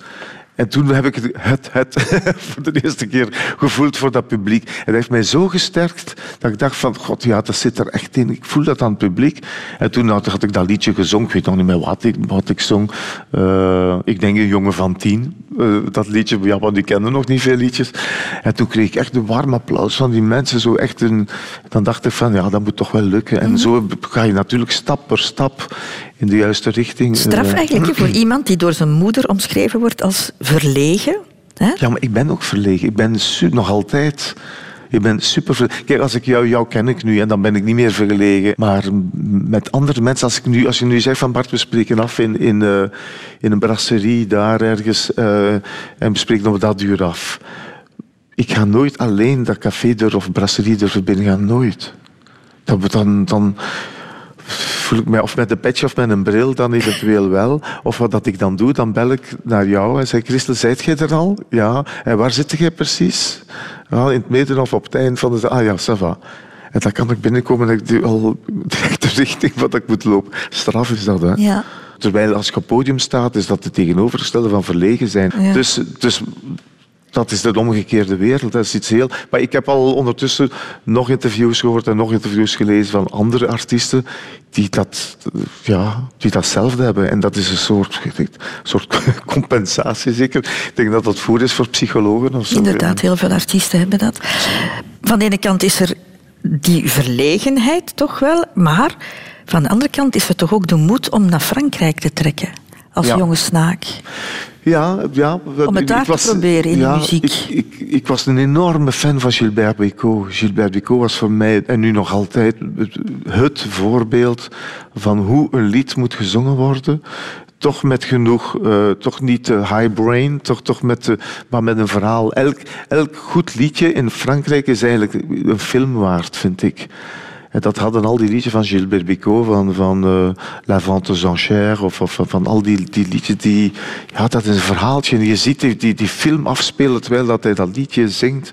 En toen heb ik het, het, het voor de eerste keer gevoeld voor dat publiek. En dat heeft mij zo gesterkt dat ik dacht van, god ja, dat zit er echt in. Ik voel dat aan het publiek. En toen had, ik dat liedje gezongen. Ik weet nog niet meer wat ik, wat ik zong. Uh, ik denk een jongen van tien. Uh, dat liedje, ja, want die kennen nog niet veel liedjes. En toen kreeg ik echt een warm applaus van die mensen. Zo echt een, dan dacht ik van, ja, dat moet toch wel lukken. En -hmm. zo ga je natuurlijk stap per stap in de juiste richting. Straf eigenlijk voor iemand die door zijn moeder omschreven wordt als verlegen. Hè? Ja, maar ik ben ook verlegen. Ik ben nog altijd... Ik ben super verlegen. Kijk, als ik jou, jou ken ik nu en dan ben ik niet meer verlegen. Maar met andere mensen, als, ik nu, als je nu zegt van Bart, we spreken af in, in, uh, in een brasserie daar ergens uh, en we spreken op dat uur af. Ik ga nooit alleen dat café of brasserie durven binnengaan. Nooit. Dat, dan... dan voel ik mij of met een petje of met een bril, dan eventueel wel. Of wat dat ik dan doe, dan bel ik naar jou en zeg, Christel, zijt jij er al? Ja. En waar zit jij precies? Ja, in het midden of op het eind van de... Ah ja, ça va. En dan kan ik binnenkomen en ik doe al direct de richting wat ik moet lopen. Straf is dat, hè? Ja. Terwijl als je op podium staat, is dat het tegenovergestelde van verlegen zijn. Ja. Dus, dus dat is de omgekeerde wereld. Dat is iets heel... Maar ik heb al ondertussen nog interviews gehoord en nog interviews gelezen van andere artiesten die dat, ja, die datzelfde hebben. En dat is een soort, soort compensatie, zeker. Ik denk dat dat voor is voor psychologen. Of zo. Inderdaad, heel veel artiesten hebben dat. Van de ene kant is er die verlegenheid toch wel, maar van de andere kant is er toch ook de moed om naar Frankrijk te trekken als Ja. jonge snaak. Ja, ja. Om het daar ik was, te proberen in ja, de muziek. Ik, ik, ik was een enorme fan van Gilbert Bécaud. Gilbert Bécaud was voor mij, en nu nog altijd, het- voorbeeld van hoe een lied moet gezongen worden. Toch met genoeg, eh, toch niet high brain, toch, toch met, eh, maar met een verhaal. Elk, elk goed liedje in Frankrijk is eigenlijk een film waard, vind ik. En dat hadden al die liedjes van Gilbert Bécaud, van, van eh, La Vente aux Enchères, of, of van al die, die liedjes die... Ja, dat is een verhaaltje. En je ziet die, die, film afspelen terwijl dat hij dat liedje zingt.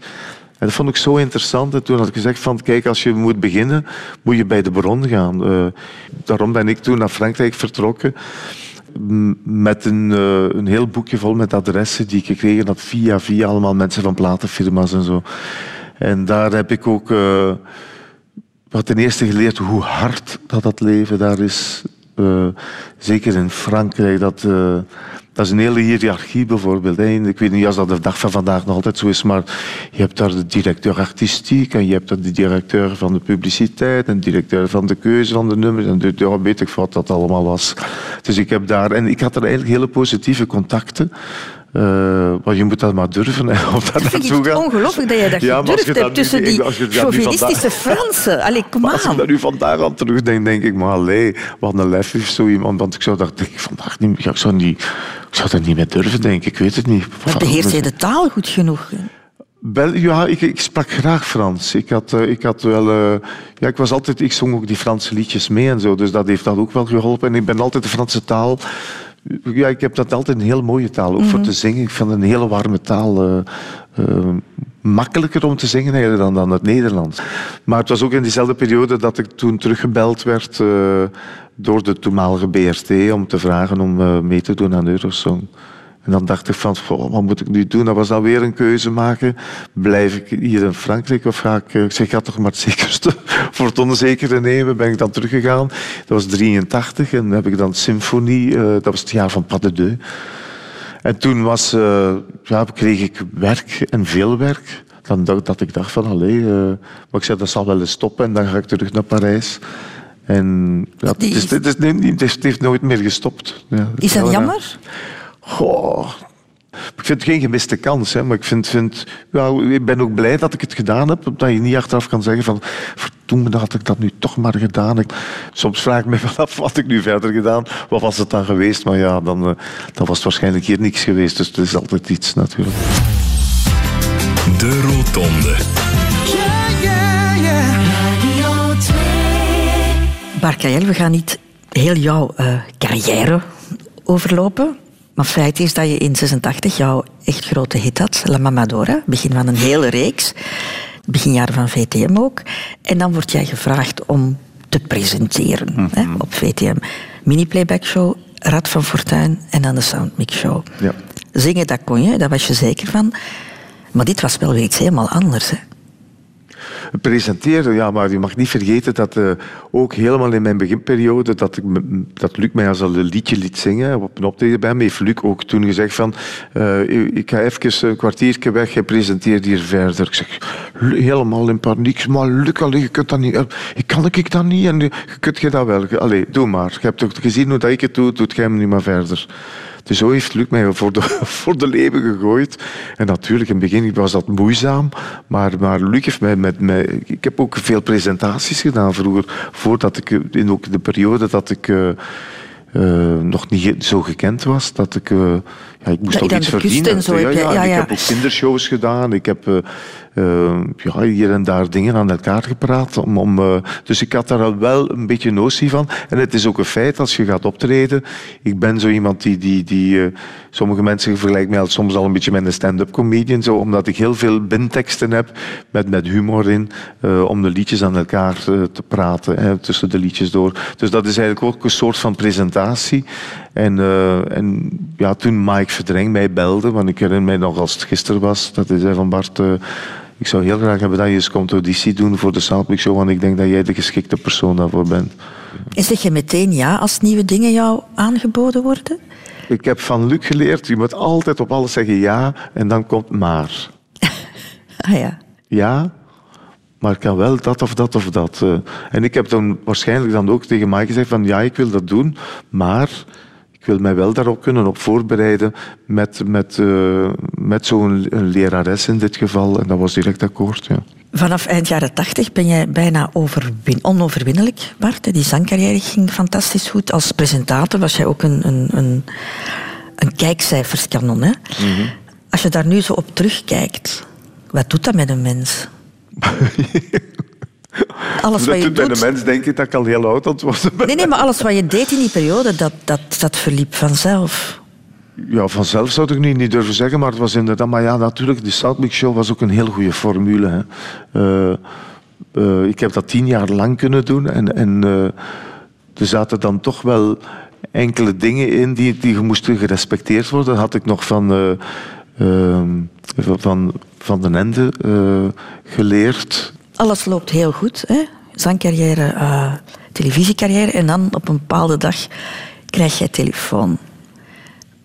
En dat vond ik zo interessant. En toen had ik gezegd van, kijk, als je moet beginnen, moet je bij de bron gaan. Eh, daarom ben ik toen naar Frankrijk vertrokken. met een, eh, een heel boekje vol met adressen die ik gekregen had via via allemaal mensen van platenfirma's en zo. En daar heb ik ook eh, wat ten eerste geleerd hoe hard dat, dat leven daar is. Eh, zeker in Frankrijk. Dat, eh, dat is een hele hiërarchie bijvoorbeeld. Hè. Ik weet niet of dat de dag van vandaag nog altijd zo is, maar je hebt daar de directeur artistiek en je hebt daar de directeur van de publiciteit en de directeur van de keuze van de nummers en weet ik wat dat allemaal was. Dus ik heb daar, en ik had er eigenlijk hele positieve contacten. Eh, maar je moet dat maar durven, hè, daar Ik vind het ongelooflijk dat je dat Ja, gedurfd hebt dat tussen die dat chauvinistische Fransen. Allee, kom als ik daar nu vandaag aan terugdenk, denk ik, maar allee, wat een lef heeft zo iemand. Want ik zou dat denk ik, vandaag niet, ja, ik zou, niet, ik zou dat niet meer durven, denk ik. Ik weet het niet. Maar beheerst jij de taal goed genoeg? Ja, ik, ik sprak graag Frans. Ik had, eh, ik had wel... eh, ja, ik was altijd... Ik zong ook die Franse liedjes mee en zo. Dus dat heeft dat ook wel geholpen. En ik ben altijd de Franse taal... Ja, ik heb dat altijd een heel mooie taal. Ook voor te zingen. Ik vind een hele warme taal. eh, eh, makkelijker om te zingen eigenlijk dan, dan het Nederlands. Maar het was ook in diezelfde periode dat ik toen teruggebeld werd eh, door de toenmalige BRT om te vragen om mee te doen aan Eurosong. En dan dacht ik van, goh, wat moet ik nu doen? Dat was dan weer een keuze maken. Blijf ik hier in Frankrijk of ga ik... eh, Ik zeg, ga toch maar het zekerste voor het onzekere nemen. Ben ik dan teruggegaan. Dat was 83 en dan heb ik dan symfonie. eh, dat was het jaar van Pas de Deux. En toen was, eh, ja, kreeg ik werk en veel werk. Dan dacht, dat ik dacht van, allee, maar ik zei, dat zal wel eens stoppen en dan ga ik terug naar Parijs. En ja, het, is, het, is, het, is- het heeft nooit meer gestopt. Ja, Is dat Ja, jammer? Goh. Ik vind het geen gemiste kans, hè, maar ik, vind, vind, ik ben ook blij dat ik het gedaan heb. Dat je niet achteraf kan zeggen van... Verdomme, dat had ik dat nu toch maar gedaan. Ik, soms vraag ik me wel af, wat ik nu verder gedaan? Wat was het dan geweest? Maar ja, dan, eh, dan was het waarschijnlijk hier niks geweest. Dus het is altijd iets natuurlijk. De Rotonde. Bart Kael, we gaan niet heel jouw eh, carrière overlopen. Maar feit is dat je in 86 jouw echt grote hit had, La Mamadora. Begin van een hele reeks. Beginjaren van VTM ook. En dan word jij gevraagd om te presenteren hè, op VTM. Mini-playback show, Rad van Fortuin en dan de Soundmix show. Ja. Zingen, dat kon je, daar was je zeker van. Maar dit was wel weer iets helemaal anders. Hè? Presenteren, ja, maar je mag niet vergeten dat eh, ook helemaal in mijn beginperiode, dat, ik, dat Luc mij als al een liedje liet zingen op een optreden bij me, heeft Luc ook toen gezegd van, eh, ik ga even een kwartiertje weg, jij presenteert hier verder. Ik zeg, helemaal in paniek, maar Luc, allee, je kunt dat niet, eh, ik kan ik dat niet, en je kunt je dat wel, allee, doe maar. Je hebt toch gezien hoe dat ik het doe, doet jij hem nu maar verder. Dus zo heeft Luc mij voor de, voor de leven gegooid. En natuurlijk, in het begin was dat moeizaam. Maar, maar Luc heeft mij met mij... Ik heb ook veel presentaties gedaan vroeger. Voordat ik... In ook de periode dat ik... eh, eh, nog niet zo gekend was, dat ik... eh, ja, ik moest Dat ook iets verdienen. en zo ja. Ik heb ook kindershows gedaan. Ik heb eh, ja, hier en daar dingen aan elkaar gepraat. Om, om, eh, dus ik had daar wel een beetje notie van. En het is ook een feit, als je gaat optreden... Ik ben zo iemand die... die, die eh, sommige mensen vergelijken mij soms al een beetje met een stand-up comedian. Zo, omdat ik heel veel binteksten heb met, met humor in. eh, om de liedjes aan elkaar te praten. Hè, tussen de liedjes door. Dus dat is eigenlijk ook een soort van presentatie. En, en ja, toen Mike Verdreng mij belde, want ik herinner mij nog als het gisteren was, dat hij van Bart, ik zou heel graag hebben dat je eens komt auditie doen voor de Soundmix Show, want ik denk dat jij de geschikte persoon daarvoor bent. En zeg je meteen ja als nieuwe dingen jou aangeboden worden? Ik heb van Luc geleerd, je moet altijd op alles zeggen ja en dan komt maar. Ah ja. Ja, maar ik kan wel dat of dat of dat. eh. En ik heb dan waarschijnlijk dan ook tegen Mike gezegd van ja, ik wil dat doen, maar ik wil mij wel daarop kunnen op voorbereiden met, met, eh, met zo'n lerares in dit geval. En dat was direct akkoord, ja. Vanaf eind jaren tachtig ben jij bijna overwin onoverwinnelijk, Bart. Die zangcarrière ging fantastisch goed. Als presentator was jij ook een, een, een, een kijkcijferskanon. Hè? Als je daar nu zo op terugkijkt, wat doet dat met een mens? alles wat je doet bij de mens denk ik dat ik al heel oud aan ben. Nee, nee, maar alles wat je deed in die periode, dat, dat, dat verliep vanzelf. Ja, vanzelf zou ik nu niet durven zeggen, maar het was inderdaad... Maar ja, natuurlijk, de Soundmix Show was ook een heel goede formule. Hè. Eh, eh, ik heb dat tien jaar lang kunnen doen en, en eh, er zaten dan toch wel enkele dingen in die, die moesten gerespecteerd worden. Dat had ik nog van, eh, ehm, van, van den Ende geleerd. Alles loopt heel goed, hè? Zangcarrière, eh, televisiecarrière. En dan op een bepaalde dag krijg jij telefoon.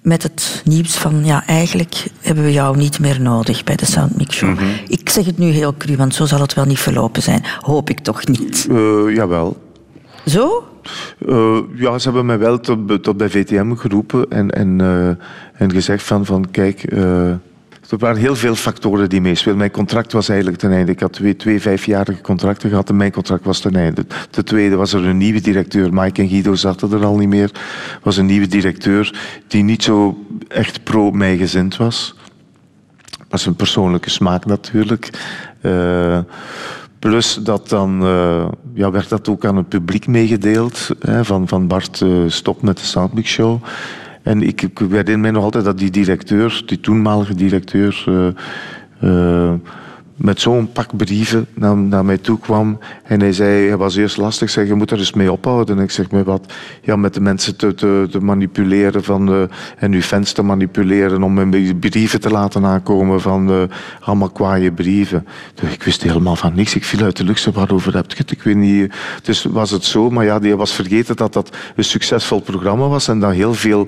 Met het nieuws van, ja, eigenlijk hebben we jou niet meer nodig bij de Soundmix Show. Ik zeg het nu heel cru, want zo zal het wel niet verlopen zijn. Hoop ik toch niet. Eh, jawel. Zo? Eh, ja, ze hebben mij wel tot, tot bij VTM geroepen en, en, en gezegd van, van kijk, er waren heel veel factoren die meespeelden. Mijn contract was eigenlijk ten einde. Ik had twee, vijfjarige contracten gehad en mijn contract was ten einde. Ten tweede was er een nieuwe directeur. Mike en Guido zaten er al niet meer. was een nieuwe directeur die niet zo echt pro-mij gezind was. Is een persoonlijke smaak natuurlijk. Eh, plus dat dan, eh, ja, werd dat ook aan het publiek meegedeeld. Hè, van, van Bart, eh, stop met de Soundmix Show. En ik, ik herinner mij nog altijd dat die directeur, die toenmalige directeur... eh, eh, met zo'n pak brieven naar, naar mij toe kwam. En hij zei, hij was eerst lastig, zeg, je moet er eens mee ophouden. En ik zeg, met wat? Ja, met de mensen te, te, te manipuleren van, eh, en uw fans te manipuleren om mijn brieven te laten aankomen van eh, allemaal kwaaie brieven. Dus ik wist helemaal van niks. Ik viel uit de lucht, waarover heb je het? Ik weet niet. Dus was het zo, maar ja, die was vergeten dat dat een succesvol programma was en dat heel veel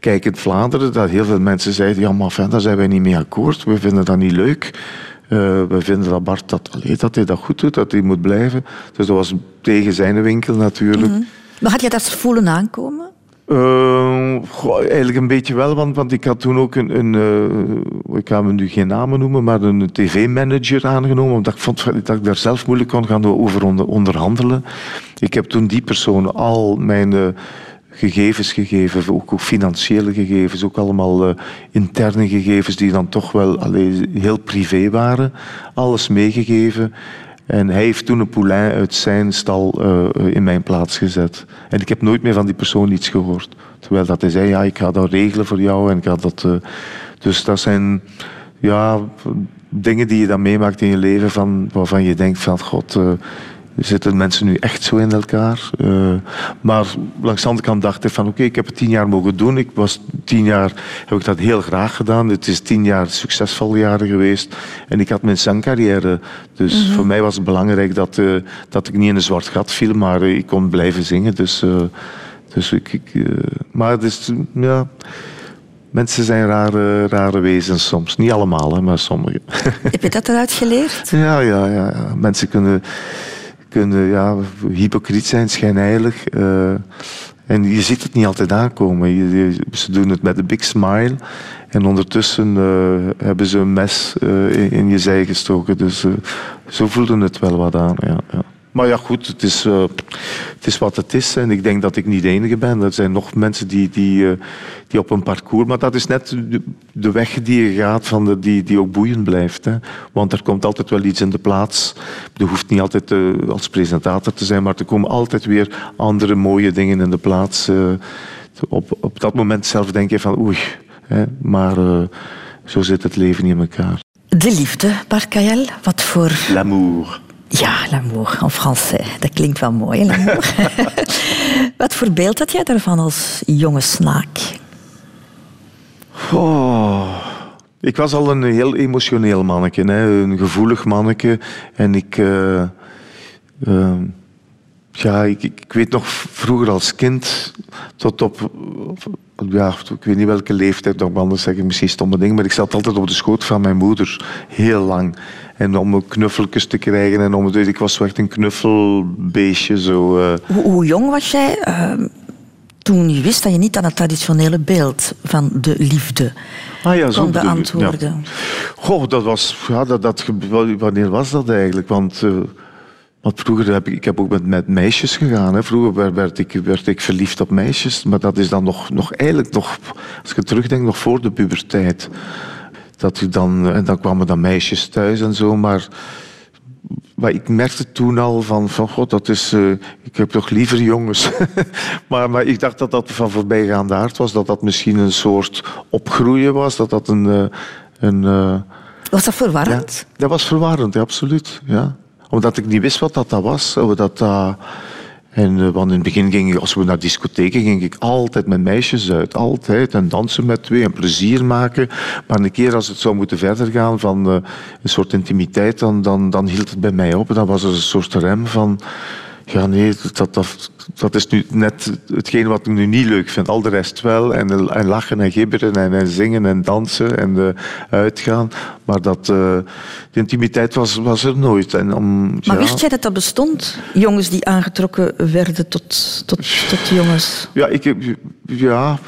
kijkend Vlaanderen, dat heel veel mensen zeiden, ja, maar daar zijn wij niet mee akkoord. We vinden dat niet leuk. Eh, we vinden dat Bart dat, allee, dat hij dat goed doet, dat hij moet blijven. Dus dat was tegen zijn winkel natuurlijk. Maar had je dat voelen aankomen? Eh, goh, eigenlijk een beetje wel, want, want ik had toen ook een, een eh, ik ga hem nu geen namen noemen, maar een tv-manager aangenomen, omdat ik vond dat ik daar zelf moeilijk kon gaan over onder, onderhandelen. Ik heb toen die persoon al mijn gegevens gegeven, ook, ook financiële gegevens, ook allemaal eh, interne gegevens die dan toch wel heel privé waren, alles meegegeven. En hij heeft toen een poulain uit zijn stal eh, in mijn plaats gezet. En ik heb nooit meer van die persoon iets gehoord. Terwijl dat hij zei, ja, ik ga dat regelen voor jou. En ik ga dat, eh, dus dat zijn ja, dingen die je dan meemaakt in je leven van, waarvan je denkt van, god, zitten mensen nu echt zo in elkaar? Eh, maar langs de andere kant dacht ik van, oké, ik heb het tien jaar mogen doen. Ik was tien jaar, heb ik dat heel graag gedaan. Het is tien jaar succesvolle jaren geweest. En ik had mijn zangcarrière. Dus voor mij was het belangrijk dat, eh, dat ik niet in een zwart gat viel, maar eh, ik kon blijven zingen. Dus, dus ik, ik, maar het is, ja... Mensen zijn rare, rare wezens soms. Niet allemaal, hè, maar sommigen. Heb je dat eruit geleerd? Ja, ja, ja. Mensen kunnen, kunnen ja, hypocriet zijn, schijnheilig. eh, en je ziet het niet altijd aankomen. Je- ze doen het met een big smile. En ondertussen eh, hebben ze een mes eh, in, je zij gestoken. Dus zo voelde het wel wat aan. Ja, ja. Maar ja, goed, het is, eh, het is wat het is. En ik denk dat ik niet de enige ben. Er zijn nog mensen die, die, eh, die op een parcours... Maar dat is net de, de weg die je gaat, van de, die, die ook boeiend blijft. Hè. Want er komt altijd wel iets in de plaats. Je hoeft niet altijd eh, als presentator te zijn, maar er komen altijd weer andere mooie dingen in de plaats. eh. op, op dat moment zelf denk je van oei, hè, maar eh, zo zit het leven niet in elkaar. De liefde, Bart Kajel. Wat voor... L'amour. Ja, l'amour en français. Dat klinkt wel mooi, l'amour. Wat voor beeld had jij daarvan als jonge snaak? Oh. Ik was al een heel emotioneel manneke, hè? een gevoelig manneke. En ik, eh, ehm, ja, ik, ik weet nog vroeger als kind, tot op, ja, ik weet niet welke leeftijd, nog anders zeg ik misschien stomme dingen, maar ik zat altijd op de schoot van mijn moeder, heel lang. En om knuffeltjes te krijgen en om, ik was echt een knuffelbeestje. Zo, eh. Hoe, hoe jong was jij eh, toen je wist dat je niet aan het traditionele beeld van de liefde Ah ja, kon beantwoorden? Ja. Goh, dat was, ja, dat, wanneer was dat eigenlijk? Want, eh, want vroeger heb ik, ik heb ook met, met meisjes gegaan. Hè. Vroeger werd, ik, werd ik verliefd op meisjes, maar dat is dan nog, nog eigenlijk nog, als ik terugdenk, nog voor de puberteit. Dat je dan, en dan kwamen dan meisjes thuis en zo, maar maar ik merkte toen al van, van god, dat is, eh, ik heb toch liever jongens. maar, maar ik dacht dat dat van voorbijgaande aard was, dat dat misschien een soort opgroeien was, dat dat een... eh, een eh, Was dat ja, verwarrend? dat was verwarrend, ja, absoluut. Ja. Omdat ik niet wist wat dat, dat was. Dat- En, eh, want in het begin ging ik, als we naar discotheken ging ik altijd met meisjes uit. Altijd. En dansen met twee en plezier maken. Maar een keer als het zou moeten verder gaan van eh, een soort intimiteit, dan, dan, dan hield het bij mij op. Dan was er een soort rem van... Ja, nee, dat, dat, dat is nu net hetgeen wat ik nu niet leuk vind. Al de rest wel. En, en lachen en gibberen en, en zingen en dansen en eh, uitgaan. Maar dat, eh, de intimiteit was, was er nooit. En om, Maar ja, wist jij dat dat bestond? Jongens die aangetrokken werden tot, tot, tot jongens. Ja, ik. Ja...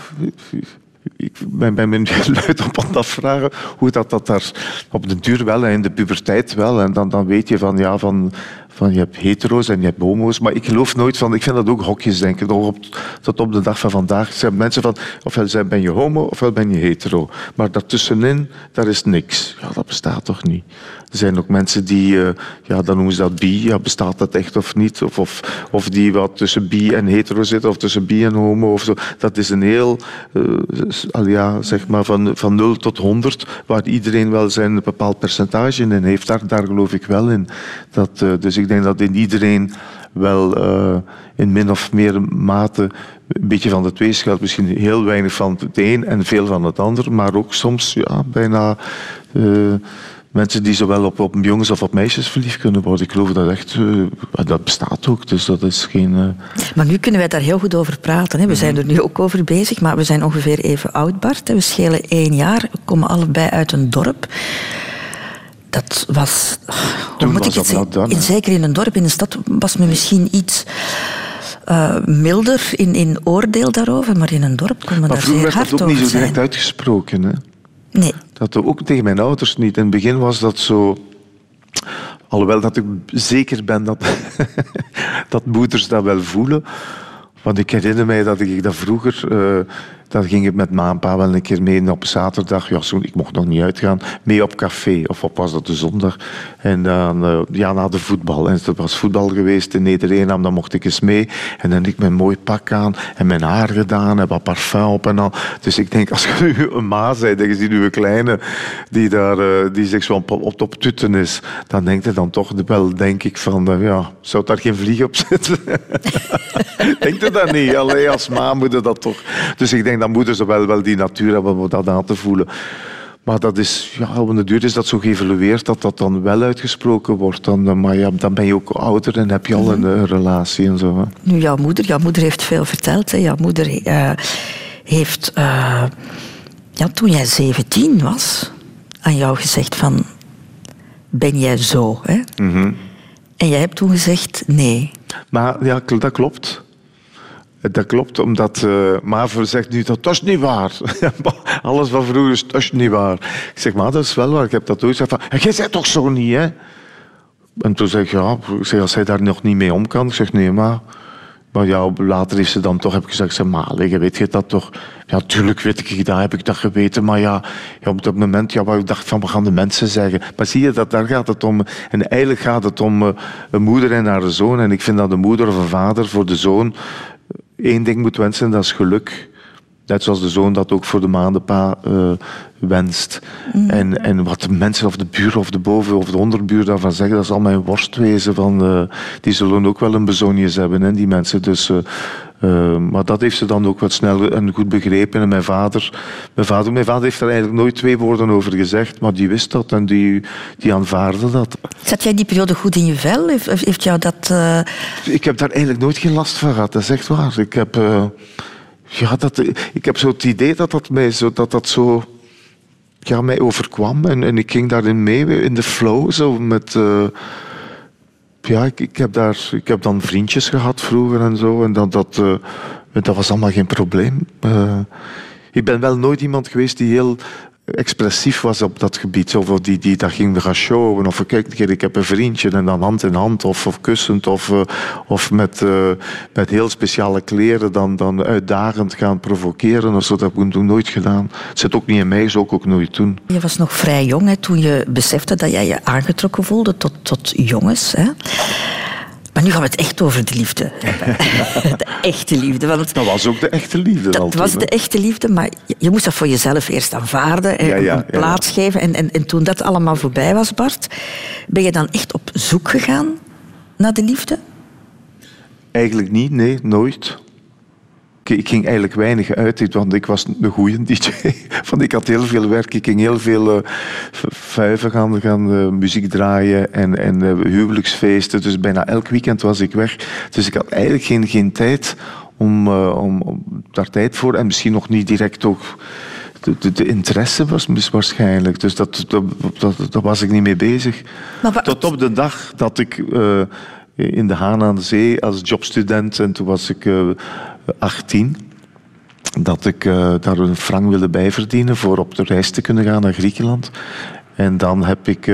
Ik ben, ben me luid op aan het afvragen hoe dat, dat daar op de duur wel, en in de puberteit wel. En dan, dan weet je van, ja, van, van je hebt hetero's en je hebt homo's. Maar ik geloof nooit van, ik vind dat ook hokjes denken. Nog op, tot op de dag van vandaag zijn mensen van, ofwel ben je homo ofwel ben je hetero. Maar daartussenin, daar is niks. Ja, dat bestaat toch niet. Er zijn ook mensen die, eh, ja, dan noemen ze dat bi. Ja, bestaat dat echt of niet? Of, of, of die wat tussen bi en hetero zitten, of tussen bi en homo of zo. Dat is een heel, al ja, zeg maar van, van 0 tot 100, waar iedereen wel zijn bepaald percentage in heeft. Daar, daar geloof ik wel in. Dat, eh, dus ik denk dat in iedereen wel eh, in min of meer mate een beetje van de twee schuilt. Misschien heel weinig van het een en veel van het ander, maar ook soms ja, bijna eh, mensen die zowel op, op jongens of op meisjes verliefd kunnen worden. Ik geloof dat echt, eh, dat bestaat ook. Dus dat is geen... Maar nu kunnen wij daar heel goed over praten. Hè. We zijn er nu ook over bezig, maar we zijn ongeveer even oud, Bart. We schelen één jaar, we komen allebei uit een dorp. Dat was... Hoe Toen moet was ik het zeggen? dan. In- Zeker in een dorp, in een stad, was men misschien iets eh, milder in, in oordeel daarover, maar in een dorp kon men maar daar zeer werd hard dat ook niet over zo direct uitgesproken. Hè? Nee. Dat ook tegen mijn ouders niet. In het begin was dat zo... Alhoewel dat ik zeker ben dat, dat moeders dat wel voelen. Want ik herinner mij dat ik dat vroeger... eh dan ging ik met ma en pa wel een keer mee op zaterdag. Ja, zo, ik mocht nog niet uitgaan. Mee op café. Of op was dat de zondag. En dan, eh, ja, na de voetbal. En het was voetbal geweest in Nedereenam. Dan mocht ik eens mee. En dan ik mijn mooi pak aan. En mijn haar gedaan. En wat parfum op en al. Dus ik denk, als je nu een ma bent. En je ziet nu kleine die, daar, eh, die zich zo op, op, op is. Dan denkt hij dan toch wel, denk ik, van... eh, ja, zou daar geen vlieg op zitten? Denkt u dat niet? Alleen als ma moet dat toch. Dus ik denk dat moeders wel, wel die natuur hebben om dat aan te voelen. Maar dat is, ja, op de duur is dat zo geëvolueerd dat dat dan wel uitgesproken wordt. Dan, eh, maar ja, dan ben je ook ouder en heb je al een, eh, relatie en zo. Hè. Nu, jouw moeder, jouw moeder heeft veel verteld. Hè. Jouw moeder eh, heeft, eh, ja, toen jij 17 was, aan jou gezegd van, ben jij zo? Hè? En jij hebt toen gezegd, nee. Maar ja, dat klopt. Dat klopt, omdat uh, zegt nu dat is niet waar. Alles van vroeger is dat is niet waar. Ik zeg, maar dat is wel waar. Ik heb dat ooit gezegd van, jij zegt toch zo niet, hè? En toen zeg ik, ja, ik zeg, als hij daar nog niet mee om kan. Ik zeg, nee, maar... Maar ja, later is ze dan toch, heb ik gezegd, zeg, maar, weet je dat toch? Ja, tuurlijk weet ik dat, heb ik dat geweten. Maar ja, ja op dat moment, ja, waar ik dacht van, wat gaan de mensen zeggen? Maar zie je, dat, daar gaat het om. En eigenlijk gaat het om uh, een moeder en haar zoon. En ik vind dat de moeder of een vader voor de zoon één ding moet wensen, dat is geluk. Net zoals de zoon dat ook voor de maandenpa uh, wenst. Mm. En, en wat de mensen of de buur of de boven of de onderbuur daarvan zeggen, dat zal mijn worst wezen. Van, uh, die zullen ook wel een bezonjes hebben, hè, die mensen. Dus, uh, maar dat heeft ze dan ook wat snel en goed begrepen. En mijn vader, mijn vader, mijn vader heeft er eigenlijk nooit twee woorden over gezegd, maar die wist dat en die, die aanvaarde dat. Zat jij die periode goed in je vel? Heeft, heeft jou dat... Ik heb daar eigenlijk nooit geen last van gehad, dat is echt waar. Ik heb... Ja, dat, ik heb zo het idee dat dat mij zo, dat dat zo ja, mij overkwam. En, en ik ging daarin mee, in de flow. Zo met, uh, ja, ik, ik, heb daar, ik heb dan vriendjes gehad vroeger en zo. En dat, dat, uh, dat was allemaal geen probleem. Uh, ik ben wel nooit iemand geweest die heel expressief was op dat gebied. Of die, die dat ging gaan showen. Of kijk, ik heb een vriendje en dan hand in hand. Of, of kussend. Of, uh, of met, uh, met heel speciale kleren dan, dan uitdagend gaan provoceren. Of zo. Dat heb ik toen nooit gedaan. Het zit ook niet in mij, ik ook nooit doen. Je was nog vrij jong hè, toen je besefte dat jij je aangetrokken voelde tot, tot jongens. Hè? Maar nu gaan we het echt over de liefde de echte liefde. Want dat was ook de echte liefde. Dat was de echte liefde, maar je moest dat voor jezelf eerst aanvaarden en ja, ja, een plaats ja, geven. En, en, en toen dat allemaal voorbij was, Bart, ben je dan echt op zoek gegaan naar de liefde? Eigenlijk niet, nee, nooit. Ik, ik ging eigenlijk weinig uit, want ik was een goede DJ. Want ik had heel veel werk. Ik ging heel veel uh, vuiven gaan, gaan uh, muziek draaien en, en uh, huwelijksfeesten. Dus bijna elk weekend was ik weg. Dus ik had eigenlijk geen, geen tijd om, om, om daar tijd voor. En misschien nog niet direct ook... De, de, de, interesse was waarschijnlijk. Dus dat, dat, dat, dat was ik niet mee bezig. Tot op de dag dat ik in de Haan aan de Zee als jobstudent, en toen was ik 18, dat ik uh, daar een frank wilde bijverdienen voor op de reis te kunnen gaan naar Griekenland. En dan heb ik.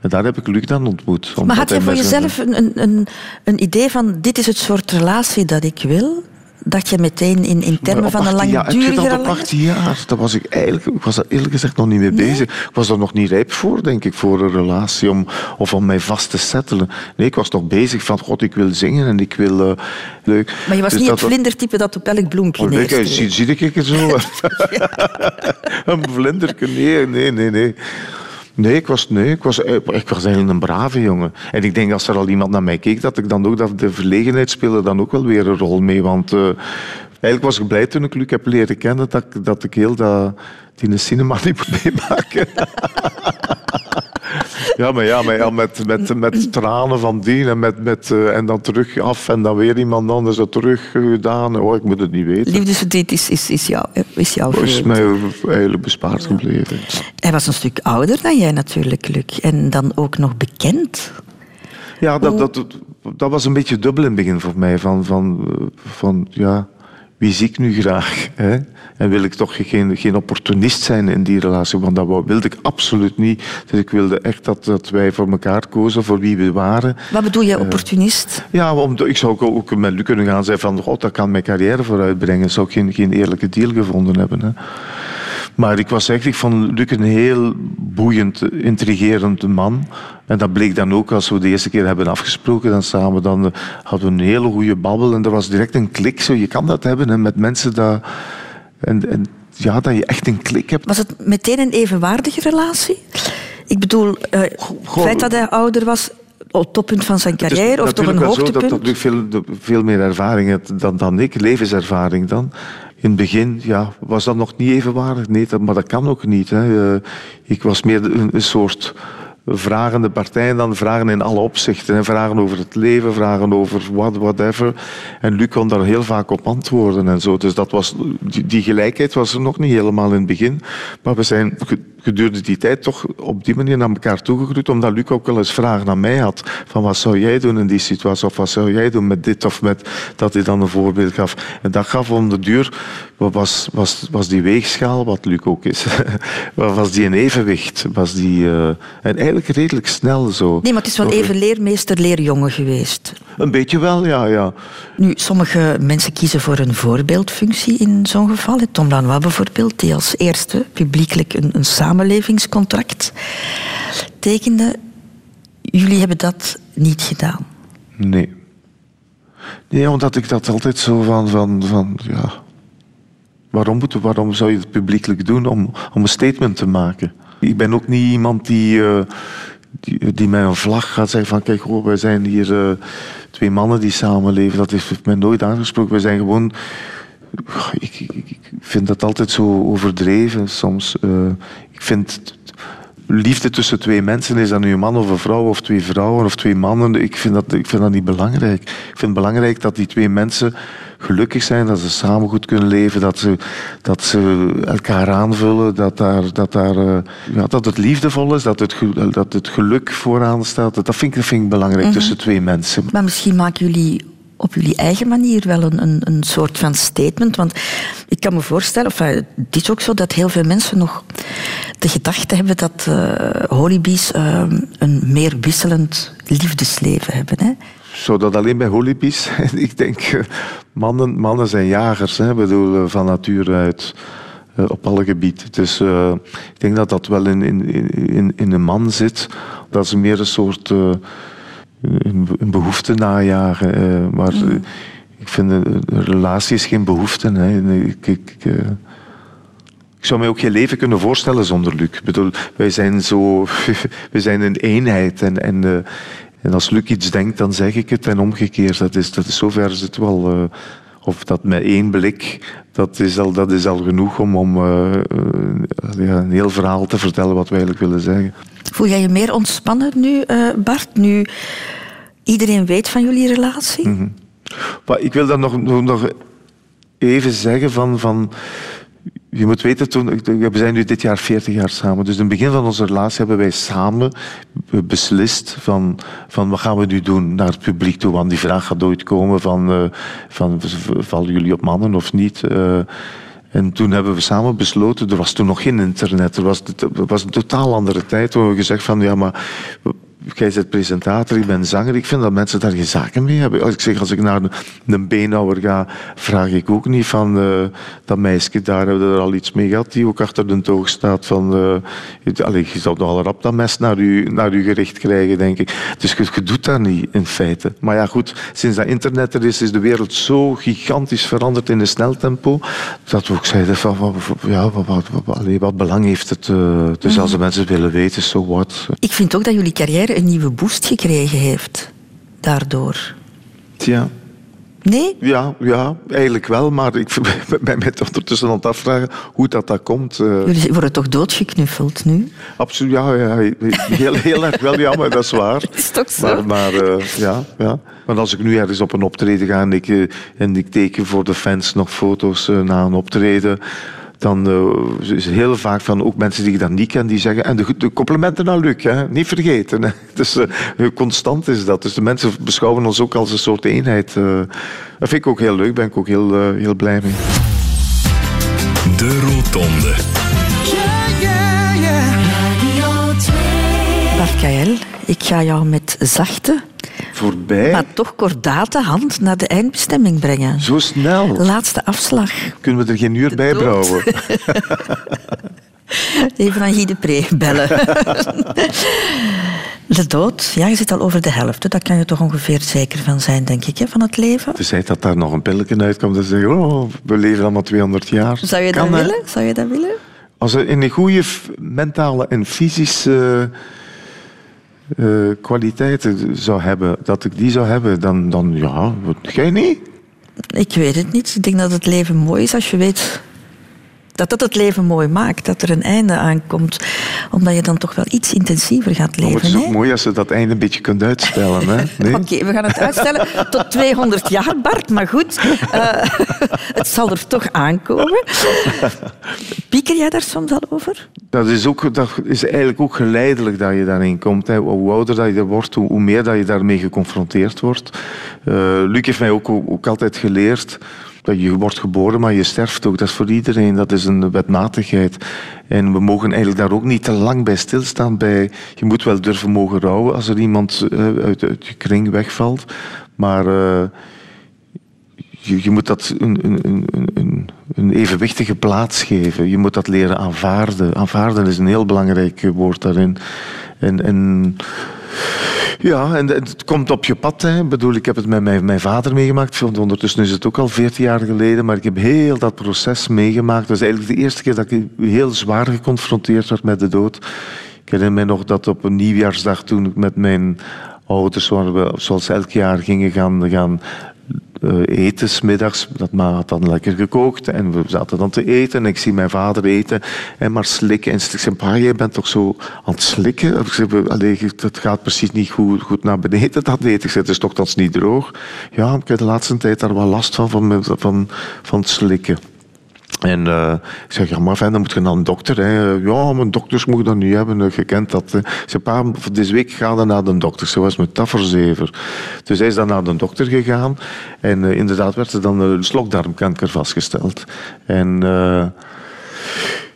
En daar heb ik Luc dan ontmoet. Maar had je voor jezelf een, een, een idee van dit is het soort relatie dat ik wil? Dacht je meteen in, in termen van een langdurige relatie? op 18 jaar, daar was ik eigenlijk, ik was daar eerlijk gezegd nog niet mee nee? bezig. Ik was er nog niet rijp voor, denk ik, voor een relatie om, of om mij vast te settelen. Nee, ik was toch bezig van, god, ik wil zingen en ik wil uh, leuk. Maar je was dus niet het vlindertype dat op elk bloempje oh, nee, zie, zie ik het zo? een vlinderke, nee, nee, nee, nee. Ik was, nee ik, was, ik was eigenlijk een brave jongen. En ik denk als er al iemand naar mij keek, dat ik dan ook dat de verlegenheid speelde dan ook wel weer een rol mee. Want uh, eigenlijk was ik blij toen ik Luc heb leren kennen dat, dat ik heel dat, die cinema niet moet meemaken. ja, maar ja, maar ja, met, met, met tranen van dien en, met, met, uh, en dan terug af en dan weer iemand anders er terug gedaan. Oh, ik moet het niet weten. Liefdesverdriet is, is, is, jou, is jouw vreemd. is mij eigenlijk bespaard ja. gebleven. Hij was een stuk ouder dan jij natuurlijk, Luc. En dan ook nog bekend. Ja, dat, dat, dat was een beetje dubbel in het begin voor mij. Van, van, van ja wie zie ik nu graag? Hè? En wil ik toch geen, geen opportunist zijn in die relatie? Want dat wilde ik absoluut niet. Dus ik wilde echt dat, dat wij voor elkaar kozen, voor wie we waren. Wat bedoel je, opportunist? Uh, ja, om, ik zou ook, ook met Luc kunnen gaan zeggen van, god, dat kan mijn carrière vooruitbrengen. Zou ik geen, geen eerlijke deal gevonden hebben. Hè? Maar ik was echt, ik vond Luc een heel boeiend, intrigerend man. En dat bleek dan ook als we de eerste keer hebben afgesproken. Dan samen dan, uh, hadden we een hele goede babbel. En er was direct een klik. Zo, je kan dat hebben hè, met mensen dat... En, en, ja, dat je echt een klik hebt. Was het meteen een evenwaardige relatie? Ik bedoel, uh, het feit dat hij ouder was, op het toppunt van zijn carrière of toch een hoogtepunt? Dat, dat veel, veel meer ervaring heeft dan, dan ik, levenservaring dan in het begin ja, was dat nog niet evenwaardig. Nee, dat, maar dat kan ook niet. Hè. Uh, ik was meer een, een soort vragende partij dan vragen in alle opzichten. Hè. Vragen over het leven, vragen over what, whatever. En Luc kon daar heel vaak op antwoorden en zo. Dus dat was, die, die gelijkheid was er nog niet helemaal in het begin. Maar we zijn gedurende die tijd toch op die manier naar elkaar toegegroeid, omdat Luc ook wel eens vragen aan mij had. Van wat zou jij doen in die situatie? Of wat zou jij doen met dit of met dat hij dan een voorbeeld gaf. En dat gaf om de duur, was, was, was die weegschaal, wat Luc ook is, was die een evenwicht. Was die, uh, en eigenlijk redelijk snel zo. Nee, maar het is wel even leermeester, leerjongen geweest. Een beetje wel, ja. ja. Nu, sommige mensen kiezen voor een voorbeeldfunctie in zo'n geval. Tom Lanois bijvoorbeeld, die als eerste publiekelijk een, een samenlevingscontract tekende. Jullie hebben dat niet gedaan. Nee. Nee, omdat ik dat altijd zo van, van, van ja... Waarom, moet, waarom zou je het publiekelijk doen om, om een statement te maken? Ik ben ook niet iemand die, uh, die, die een vlag gaat zeggen van kijk, oh, wij zijn hier uh, twee mannen die samenleven. Dat heeft mij nooit aangesproken. Wij zijn gewoon... Ik, ik, ik vind dat altijd zo overdreven soms. Uh, ik vind liefde tussen twee mensen, is dat nu een man of een vrouw, of twee vrouwen of twee mannen, ik vind dat, ik vind dat niet belangrijk. Ik vind het belangrijk dat die twee mensen gelukkig zijn, dat ze samen goed kunnen leven, dat ze, dat ze elkaar aanvullen, dat, daar, dat, daar, uh, ja, dat het liefdevol is, dat het, dat het geluk vooraan staat. Dat vind ik, dat vind ik belangrijk mm -hmm. tussen twee mensen. Maar misschien maken jullie op jullie eigen manier wel een, een, een soort van statement. Want ik kan me voorstellen, enfin, het is ook zo dat heel veel mensen nog de gedachte hebben dat uh, holibies uh, een meer wisselend liefdesleven hebben. Hè? Zou dat alleen bij holibies Ik denk, mannen, mannen zijn jagers, hè, bedoel, van nature uit. Op alle gebieden. Dus ik denk dat dat wel in, in, in, in een man zit. Dat ze meer een soort een, een behoefte najagen. Uh, maar mm. ik vind een, relatie is geen behoefte. Hè. Ik, ik, uh, ik zou mij ook geen leven kunnen voorstellen zonder Luc. Ik bedoel, wij zijn zo, we zijn een eenheid en, en, uh, En als Luc iets denkt, dan zeg ik het en omgekeerd. Dat is, dat is zover is het wel. eh, of dat met één blik, dat is al, dat is al genoeg om, om eh, eh, een heel verhaal te vertellen wat we eigenlijk willen zeggen. Voel jij je meer ontspannen nu, eh, Bart? Nu iedereen weet van jullie relatie? Maar ik wil dat nog, nog, nog even zeggen van, van... Je moet weten, toen, we zijn nu dit jaar 40 jaar samen. Dus in het begin van onze relatie hebben wij samen beslist van, van wat gaan we nu doen naar het publiek toe. Want die vraag gaat ooit komen van, eh, van vallen jullie op mannen of niet? Eh, en toen hebben we samen besloten, er was toen nog geen internet, er was, het was een totaal andere tijd. Toen we gezegd van, ja maar jij bent presentator, ik ben zanger. Ik vind dat mensen daar geen zaken mee hebben. Als ik zeg, als ik naar een, een beenhouwer ga, vraag ik ook niet van eh, dat meisje daar, hebben we er al iets mee gehad, die ook achter de toog staat van, eh, je, allee, je zou nogal rap dat mes naar je, naar u gericht krijgen, denk ik. Dus je, je doet dat niet, in feite. Maar ja, goed, sinds dat internet er is, is de wereld zo gigantisch veranderd in een snel tempo, dat we ook zeiden van, wat, ja, wat, wat, wat, wat belang heeft het? eh, dus als de mensen willen weten, so what. Ik vind ook dat jullie carrière een nieuwe boost gekregen heeft. Daardoor. Tja. Nee? Ja, ja, eigenlijk wel, maar ik ben mij toch ondertussen aan het afvragen hoe dat, dat komt. eh. Jullie worden toch doodgeknuffeld nu? absoluut, ja, ja heel, heel erg wel, ja, maar dat is waar. Is toch zo? Maar, maar eh, ja, ja. Want als ik nu ergens op een optreden ga en ik, eh, en ik teken voor de fans nog foto's na een optreden, dan eh, is het heel vaak van ook mensen die ik dan niet ken, die zeggen, en de, de complimenten aan Luc, hè, niet vergeten. Hè. Dus eh, constant is dat. Dus de mensen beschouwen ons ook als een soort eenheid. eh. dat vind ik ook heel leuk, ben ik ook heel, heel blij mee. De Rotonde. Bart Kael, ik ga jou met zachte, Voorbij? maar toch kordate hand naar de eindbestemming brengen. Zo snel? Laatste afslag. Kunnen we er geen uur bij brouwen? Even aan Guy de Pre bellen. De dood, ja, je zit al over de helft. Daar kan je toch ongeveer zeker van zijn, denk ik, hè, van het leven. Tenzij dat daar nog een pilletje uitkomt en zeggen, oh, we leven allemaal 200 jaar. Zou je dat Kan, willen? Zou je dat willen? Als je in een goede mentale en fysische eh, kwaliteiten zou hebben, dat ik die zou hebben, dan, dan ja, wat- jij niet? Ik weet het niet. Ik denk dat het leven mooi is als je weet dat dat het leven mooi maakt. Dat er een einde aankomt. Omdat je dan toch wel iets intensiever gaat Maar het leven. is ook hè? mooi als je dat einde een beetje kunt uitstellen. Hè? Nee? Oké, we gaan het uitstellen tot 200 jaar, Bart. Maar goed, eh, het zal er toch aankomen. Pieker jij daar soms al over? Dat is, ook, dat is eigenlijk ook geleidelijk dat je daarin komt. Hè. Hoe ouder dat je wordt, hoe, hoe meer dat je daarmee geconfronteerd wordt. Eh, Luc heeft mij ook, ook altijd geleerd dat je wordt geboren, maar je sterft ook. Dat is voor iedereen, dat is een wetmatigheid. En we mogen eigenlijk daar ook niet te lang bij stilstaan. Bij, je moet wel durven mogen rouwen als er iemand eh, uit, uit je kring wegvalt. Maar... eh, je, je moet dat een, een, een, een, evenwichtige plaats geven. Je moet dat leren aanvaarden. Aanvaarden is een heel belangrijk woord daarin. En ja, en het komt op je pad. Hè. Ik bedoel, ik heb het met mijn, vader meegemaakt. Ondertussen is het ook al veertien jaar geleden. Maar ik heb heel dat proces meegemaakt. Dat is eigenlijk de eerste keer dat ik heel zwaar geconfronteerd werd met de dood. Ik herinner mij nog dat op een nieuwjaarsdag toen ik met mijn ouders, we zoals elk jaar gingen gaan, gaan eten, smiddags. Dat ma had dan lekker gekookt en we zaten dan te eten. En ik zie mijn vader eten en maar slikken. En ik zeg, pa, jij bent toch zo aan het slikken? Ik dat gaat precies niet goed, goed naar beneden, dat eten. Ik zeg, het is toch niet droog? Ja, ik heb de laatste tijd daar wel last van, van, van, van slikken. En eh, ik zeg, ja, maar fijn, dan moet je naar een dokter. Hè. Ja, maar dokters moeten dat niet hebben, eh, je kent dat. hè. Zeg, pa, deze week ga je naar de dokter. Zo was met tafferzever. Dus hij is dan naar de dokter gegaan. En eh, inderdaad werd er dan een slokdarmkanker vastgesteld. En... eh,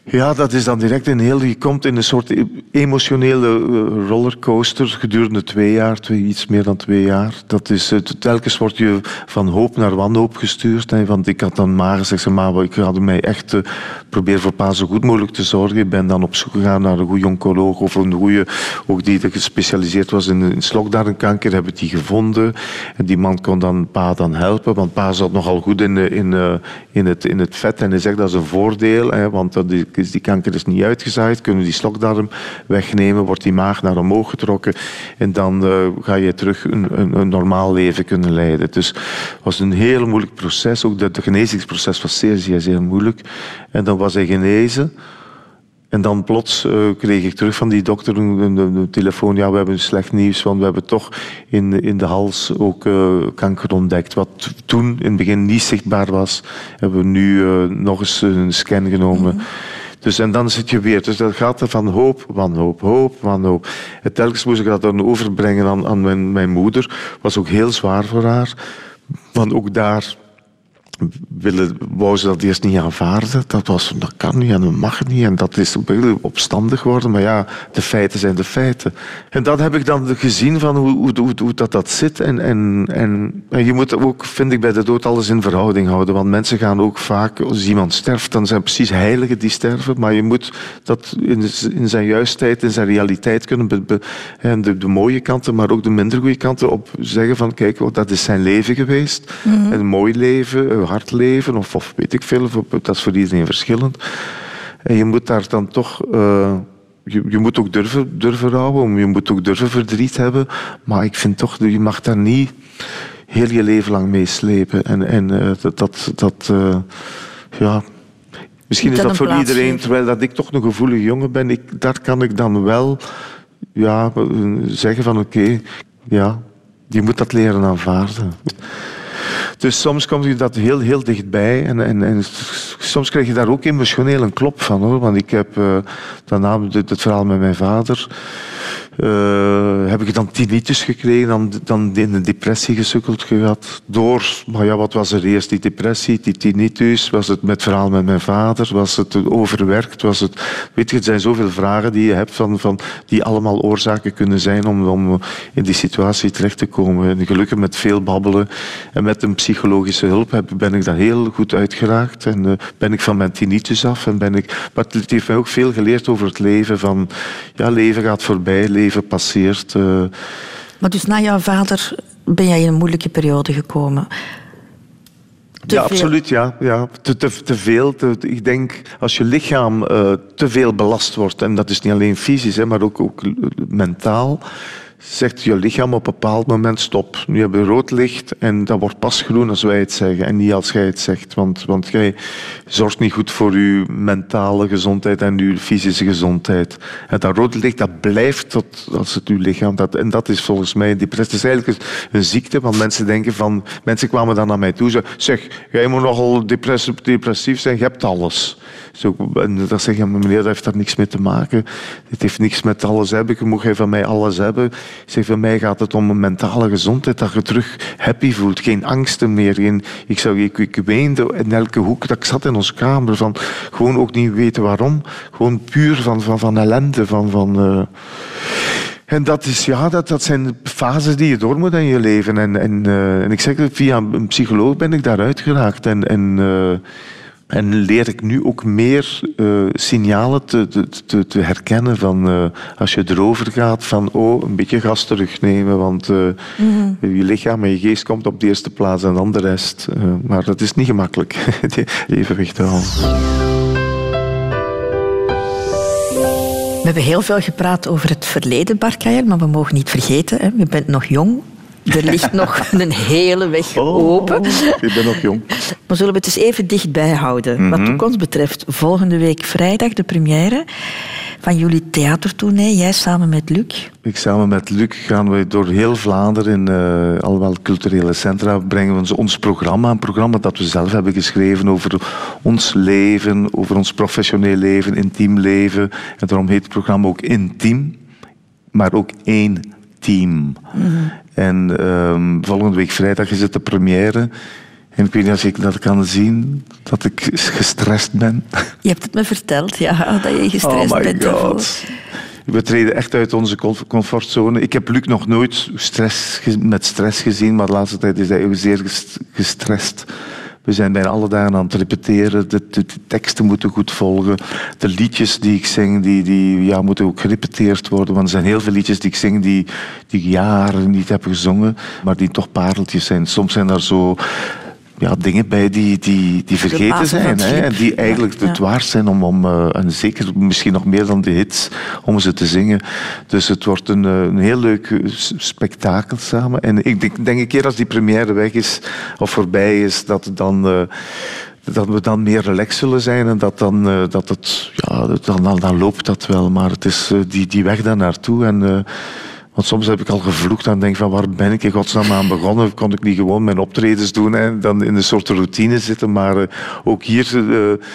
ja, dat is dan direct een heel... Je komt in een soort emotionele eh, rollercoaster gedurende twee jaar, twee, iets meer dan twee jaar. Dat is, telkens word je van hoop naar wanhoop gestuurd. Want ik had dan maar gezegd, maar ik had mij echt uh, proberen voor pa zo goed mogelijk te zorgen. Ik ben dan op zoek gegaan naar een goede oncoloog of een goede, ook die gespecialiseerd was in, in slokdarmkanker, hebben die gevonden. En die man kon dan pa dan helpen, want pa zat nogal goed in, eh, in, in, het, in het vet. En hij zegt, dat is een voordeel, hè, want dat, die is die kanker is niet uitgezaaid, kunnen we die slokdarm wegnemen, wordt die maag naar omhoog getrokken en dan eh, ga je terug een, een, een, normaal leven kunnen leiden. Dus het was een heel moeilijk proces, ook het genezingsproces was zeer, zeer, moeilijk. En dan was hij genezen. En dan plots uh, kreeg ik terug van die dokter een, telefoon. Ja, we hebben slecht nieuws, want we hebben toch in, in de hals ook uh, kanker ontdekt. Wat toen in het begin niet zichtbaar was, hebben we nu nog eens een scan genomen. -hmm. Dus en dan zit je weer. Dus dat gaat er van hoop, wanhoop, hoop, wanhoop. En telkens moest ik dat dan overbrengen aan, mijn, mijn moeder. Was ook heel zwaar voor haar. Want ook daar willen, wou ze dat eerst niet aanvaarden. Dat, was, dat kan niet en dat mag niet. En dat is opstandig worden. Maar ja, de feiten zijn de feiten. En dat heb ik dan gezien van hoe, hoe, hoe, hoe dat, dat zit. En, en, en, en, je moet ook, vind ik, bij de dood alles in verhouding houden. Want mensen gaan ook vaak, als iemand sterft, dan zijn precies heiligen die sterven. Maar je moet dat in, in zijn juistheid, in zijn realiteit kunnen... Be, be, en de, de, mooie kanten, maar ook de minder goede kanten op zeggen van... Kijk, oh, dat is zijn leven geweest. Mm -hmm. Een mooi leven, hard leven of, of weet ik veel. Dat is voor iedereen verschillend. En je moet daar dan toch... Uh, je, je, moet ook durven, durven rouwen, je moet ook durven verdriet hebben. Maar ik vind toch, je mag daar niet heel je leven lang meeslepen. En, en uh, dat... dat, dat uh, ja, Misschien is dat voor iedereen, terwijl dat ik toch een gevoelige jongen ben, ik, daar kan ik dan wel ja, zeggen van oké, okay, ja, je moet dat leren aanvaarden. Dus soms komt je dat heel, heel dichtbij. En, en, en soms krijg je daar ook emotioneel een klop van. Hoor. Want ik heb uh, daarna het verhaal met mijn vader. Uh, heb ik dan tinnitus gekregen, dan, dan in een depressie gesukkeld gehad. Door, maar ja, wat was er eerst? Die depressie, die tinnitus, was het met verhaal met mijn vader, was het overwerkt, was het... Weet je, het zijn zoveel vragen die je hebt van, van, die allemaal oorzaken kunnen zijn om, om in die situatie terecht te komen. En gelukkig met veel babbelen en met een psychologische hulp heb, ben ik daar heel goed uitgeraakt. En uh, ben ik van mijn tinnitus af. En ben ik, maar het heeft mij ook veel geleerd over het leven. Van, ja, leven gaat voorbij, passeert. Uh. Maar dus na jouw vader ben jij in een moeilijke periode gekomen. Te ja, veel. absoluut. Ja. Ja. Te, te, te veel. Te, ik denk, als je lichaam uh, te veel belast wordt, en dat is niet alleen fysisch, hè, maar ook, ook mentaal, zegt je lichaam op een bepaald moment stop. Nu hebben we rood licht en dat wordt pas groen als wij het zeggen en niet als jij het zegt. Want, want jij zorgt niet goed voor je mentale gezondheid en je fysische gezondheid. En dat rode licht dat blijft tot als het je lichaam... Dat, en dat is volgens mij depressie. Is eigenlijk een ziekte, want mensen denken van... Mensen kwamen dan naar mij toe en zeg, jij moet nogal depressief zijn, je hebt alles. Zo, en dan zeg je, meneer, dat heeft daar niks mee te maken. Het heeft niks met alles hebben. Je moet van mij alles hebben. Ik zeg, voor mij gaat het om een mentale gezondheid. Dat je terug happy voelt. Geen angsten meer. Geen, ik, zou, ik, ik weende in elke hoek. Dat ik zat in onze kamer. Van, gewoon ook niet weten waarom. Gewoon puur van, van, van ellende. Van, van, uh... En dat, is, ja, dat, dat zijn fases die je door moet in je leven. En, en, uh, en ik zeg, via een psycholoog ben ik daaruit geraakt. En, en uh, en leer ik nu ook meer uh, signalen te, te, te, herkennen van uh, als je erover gaat van oh, een beetje gas terugnemen, want uh, mm -hmm. je lichaam en je geest komt op de eerste plaats en dan de rest. maar dat is niet gemakkelijk, evenwicht te houden. We hebben heel veel gepraat over het verleden, Bart maar we mogen niet vergeten, hè, je bent nog jong, er ligt nog een hele weg oh, open. Ik ben nog jong. Maar zullen we het eens even dichtbij houden? Mm -hmm. Wat ons betreft, volgende week vrijdag de première van jullie theatertournee. Jij samen met Luc. Ik samen met Luc gaan we door heel Vlaanderen in uh, alwel culturele centra brengen we ons programma. Een programma dat we zelf hebben geschreven over ons leven, over ons professioneel leven, intiem leven. En daarom heet het programma ook Intiem, maar ook één team. Mm -hmm. En um, volgende week vrijdag is het de première. En ik weet niet of ik dat kan zien, dat ik gestrest ben. Je hebt het me verteld, ja, dat je gestrest oh my bent. God. We treden echt uit onze comfortzone. Ik heb Luc nog nooit stress, met stress gezien, maar de laatste tijd is hij zeer gestrest. We zijn bijna alle dagen aan het repeteren. De, teksten moeten goed volgen. De liedjes die ik zing, die, die ja, moeten ook gerepeteerd worden. Want er zijn heel veel liedjes die ik zing die, die ik jaren niet heb gezongen, maar die toch pareltjes zijn. Soms zijn er zo ja, dingen bij die, die, die vergeten zijn. Hè, en die eigenlijk Ja, het ja. waard zijn om, om eh, en zeker misschien nog meer dan de hits, om ze te zingen. Dus het wordt een, eh, een heel leuk eh, spektakel samen. En ik denk, denk een keer als die première weg is of voorbij is, dat dan... dat we dan meer relaxed zullen zijn en dat dan, dat het, ja, dan, dan, dan loopt dat wel. Maar het is die, die weg daar naartoe. En, want soms heb ik al gevloekt en denk van waar ben ik in godsnaam aan begonnen? Kon ik niet gewoon mijn optredens doen en dan in een soort routine zitten. Maar eh, ook hier eh,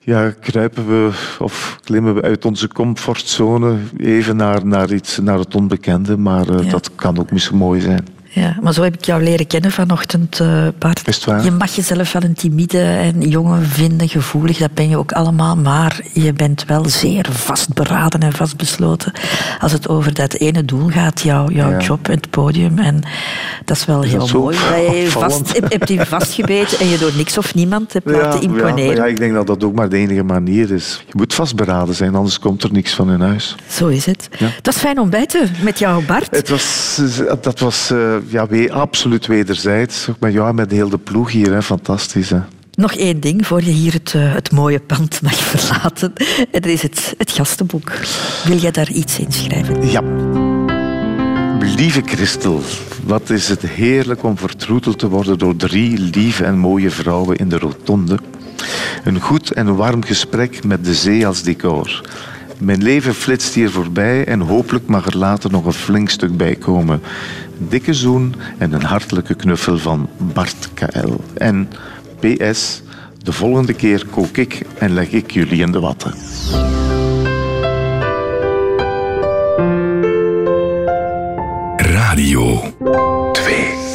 ja, kruipen we of klimmen we uit onze comfortzone even naar, naar, iets, naar het onbekende. Maar eh, Ja. dat kan ook misschien mooi zijn. Ja, maar zo heb ik jou leren kennen vanochtend, eh Bart. Is het waar? Je mag jezelf wel een timide en jongen vinden, gevoelig, dat ben je ook allemaal. Maar je bent wel zeer vastberaden en vastbesloten als het over dat ene doel gaat, jouw, jouw Ja. job en het podium. En dat is wel heel dat mooi. Dat je vast, hebt, hebt je vastgebeten en je door niks of niemand hebt laten Ja, imponeren. ja, ik denk dat dat ook maar de enige manier is. Je moet vastberaden zijn, anders komt er niks van in huis. Zo is het. Het was fijn ontbijten met jou, Bart. Het was, dat was eh, ja, we- absoluut wederzijds. Ook met jou met heel de ploeg hier, hè. fantastisch. Hè. Nog één ding voor je hier het, eh, het mooie pand mag verlaten. En dat is het, het gastenboek. Wil jij daar iets in schrijven? Ja. Lieve Christel, wat is het heerlijk om vertroeteld te worden door drie lieve en mooie vrouwen in de rotonde. Een goed en warm gesprek met de zee als decor. Mijn leven flitst hier voorbij en hopelijk mag er later nog een flink stuk bij komen. Dikke zoen en een hartelijke knuffel van Bart KL. En PS, de volgende keer kook ik en leg ik jullie in de watten. Radio 2.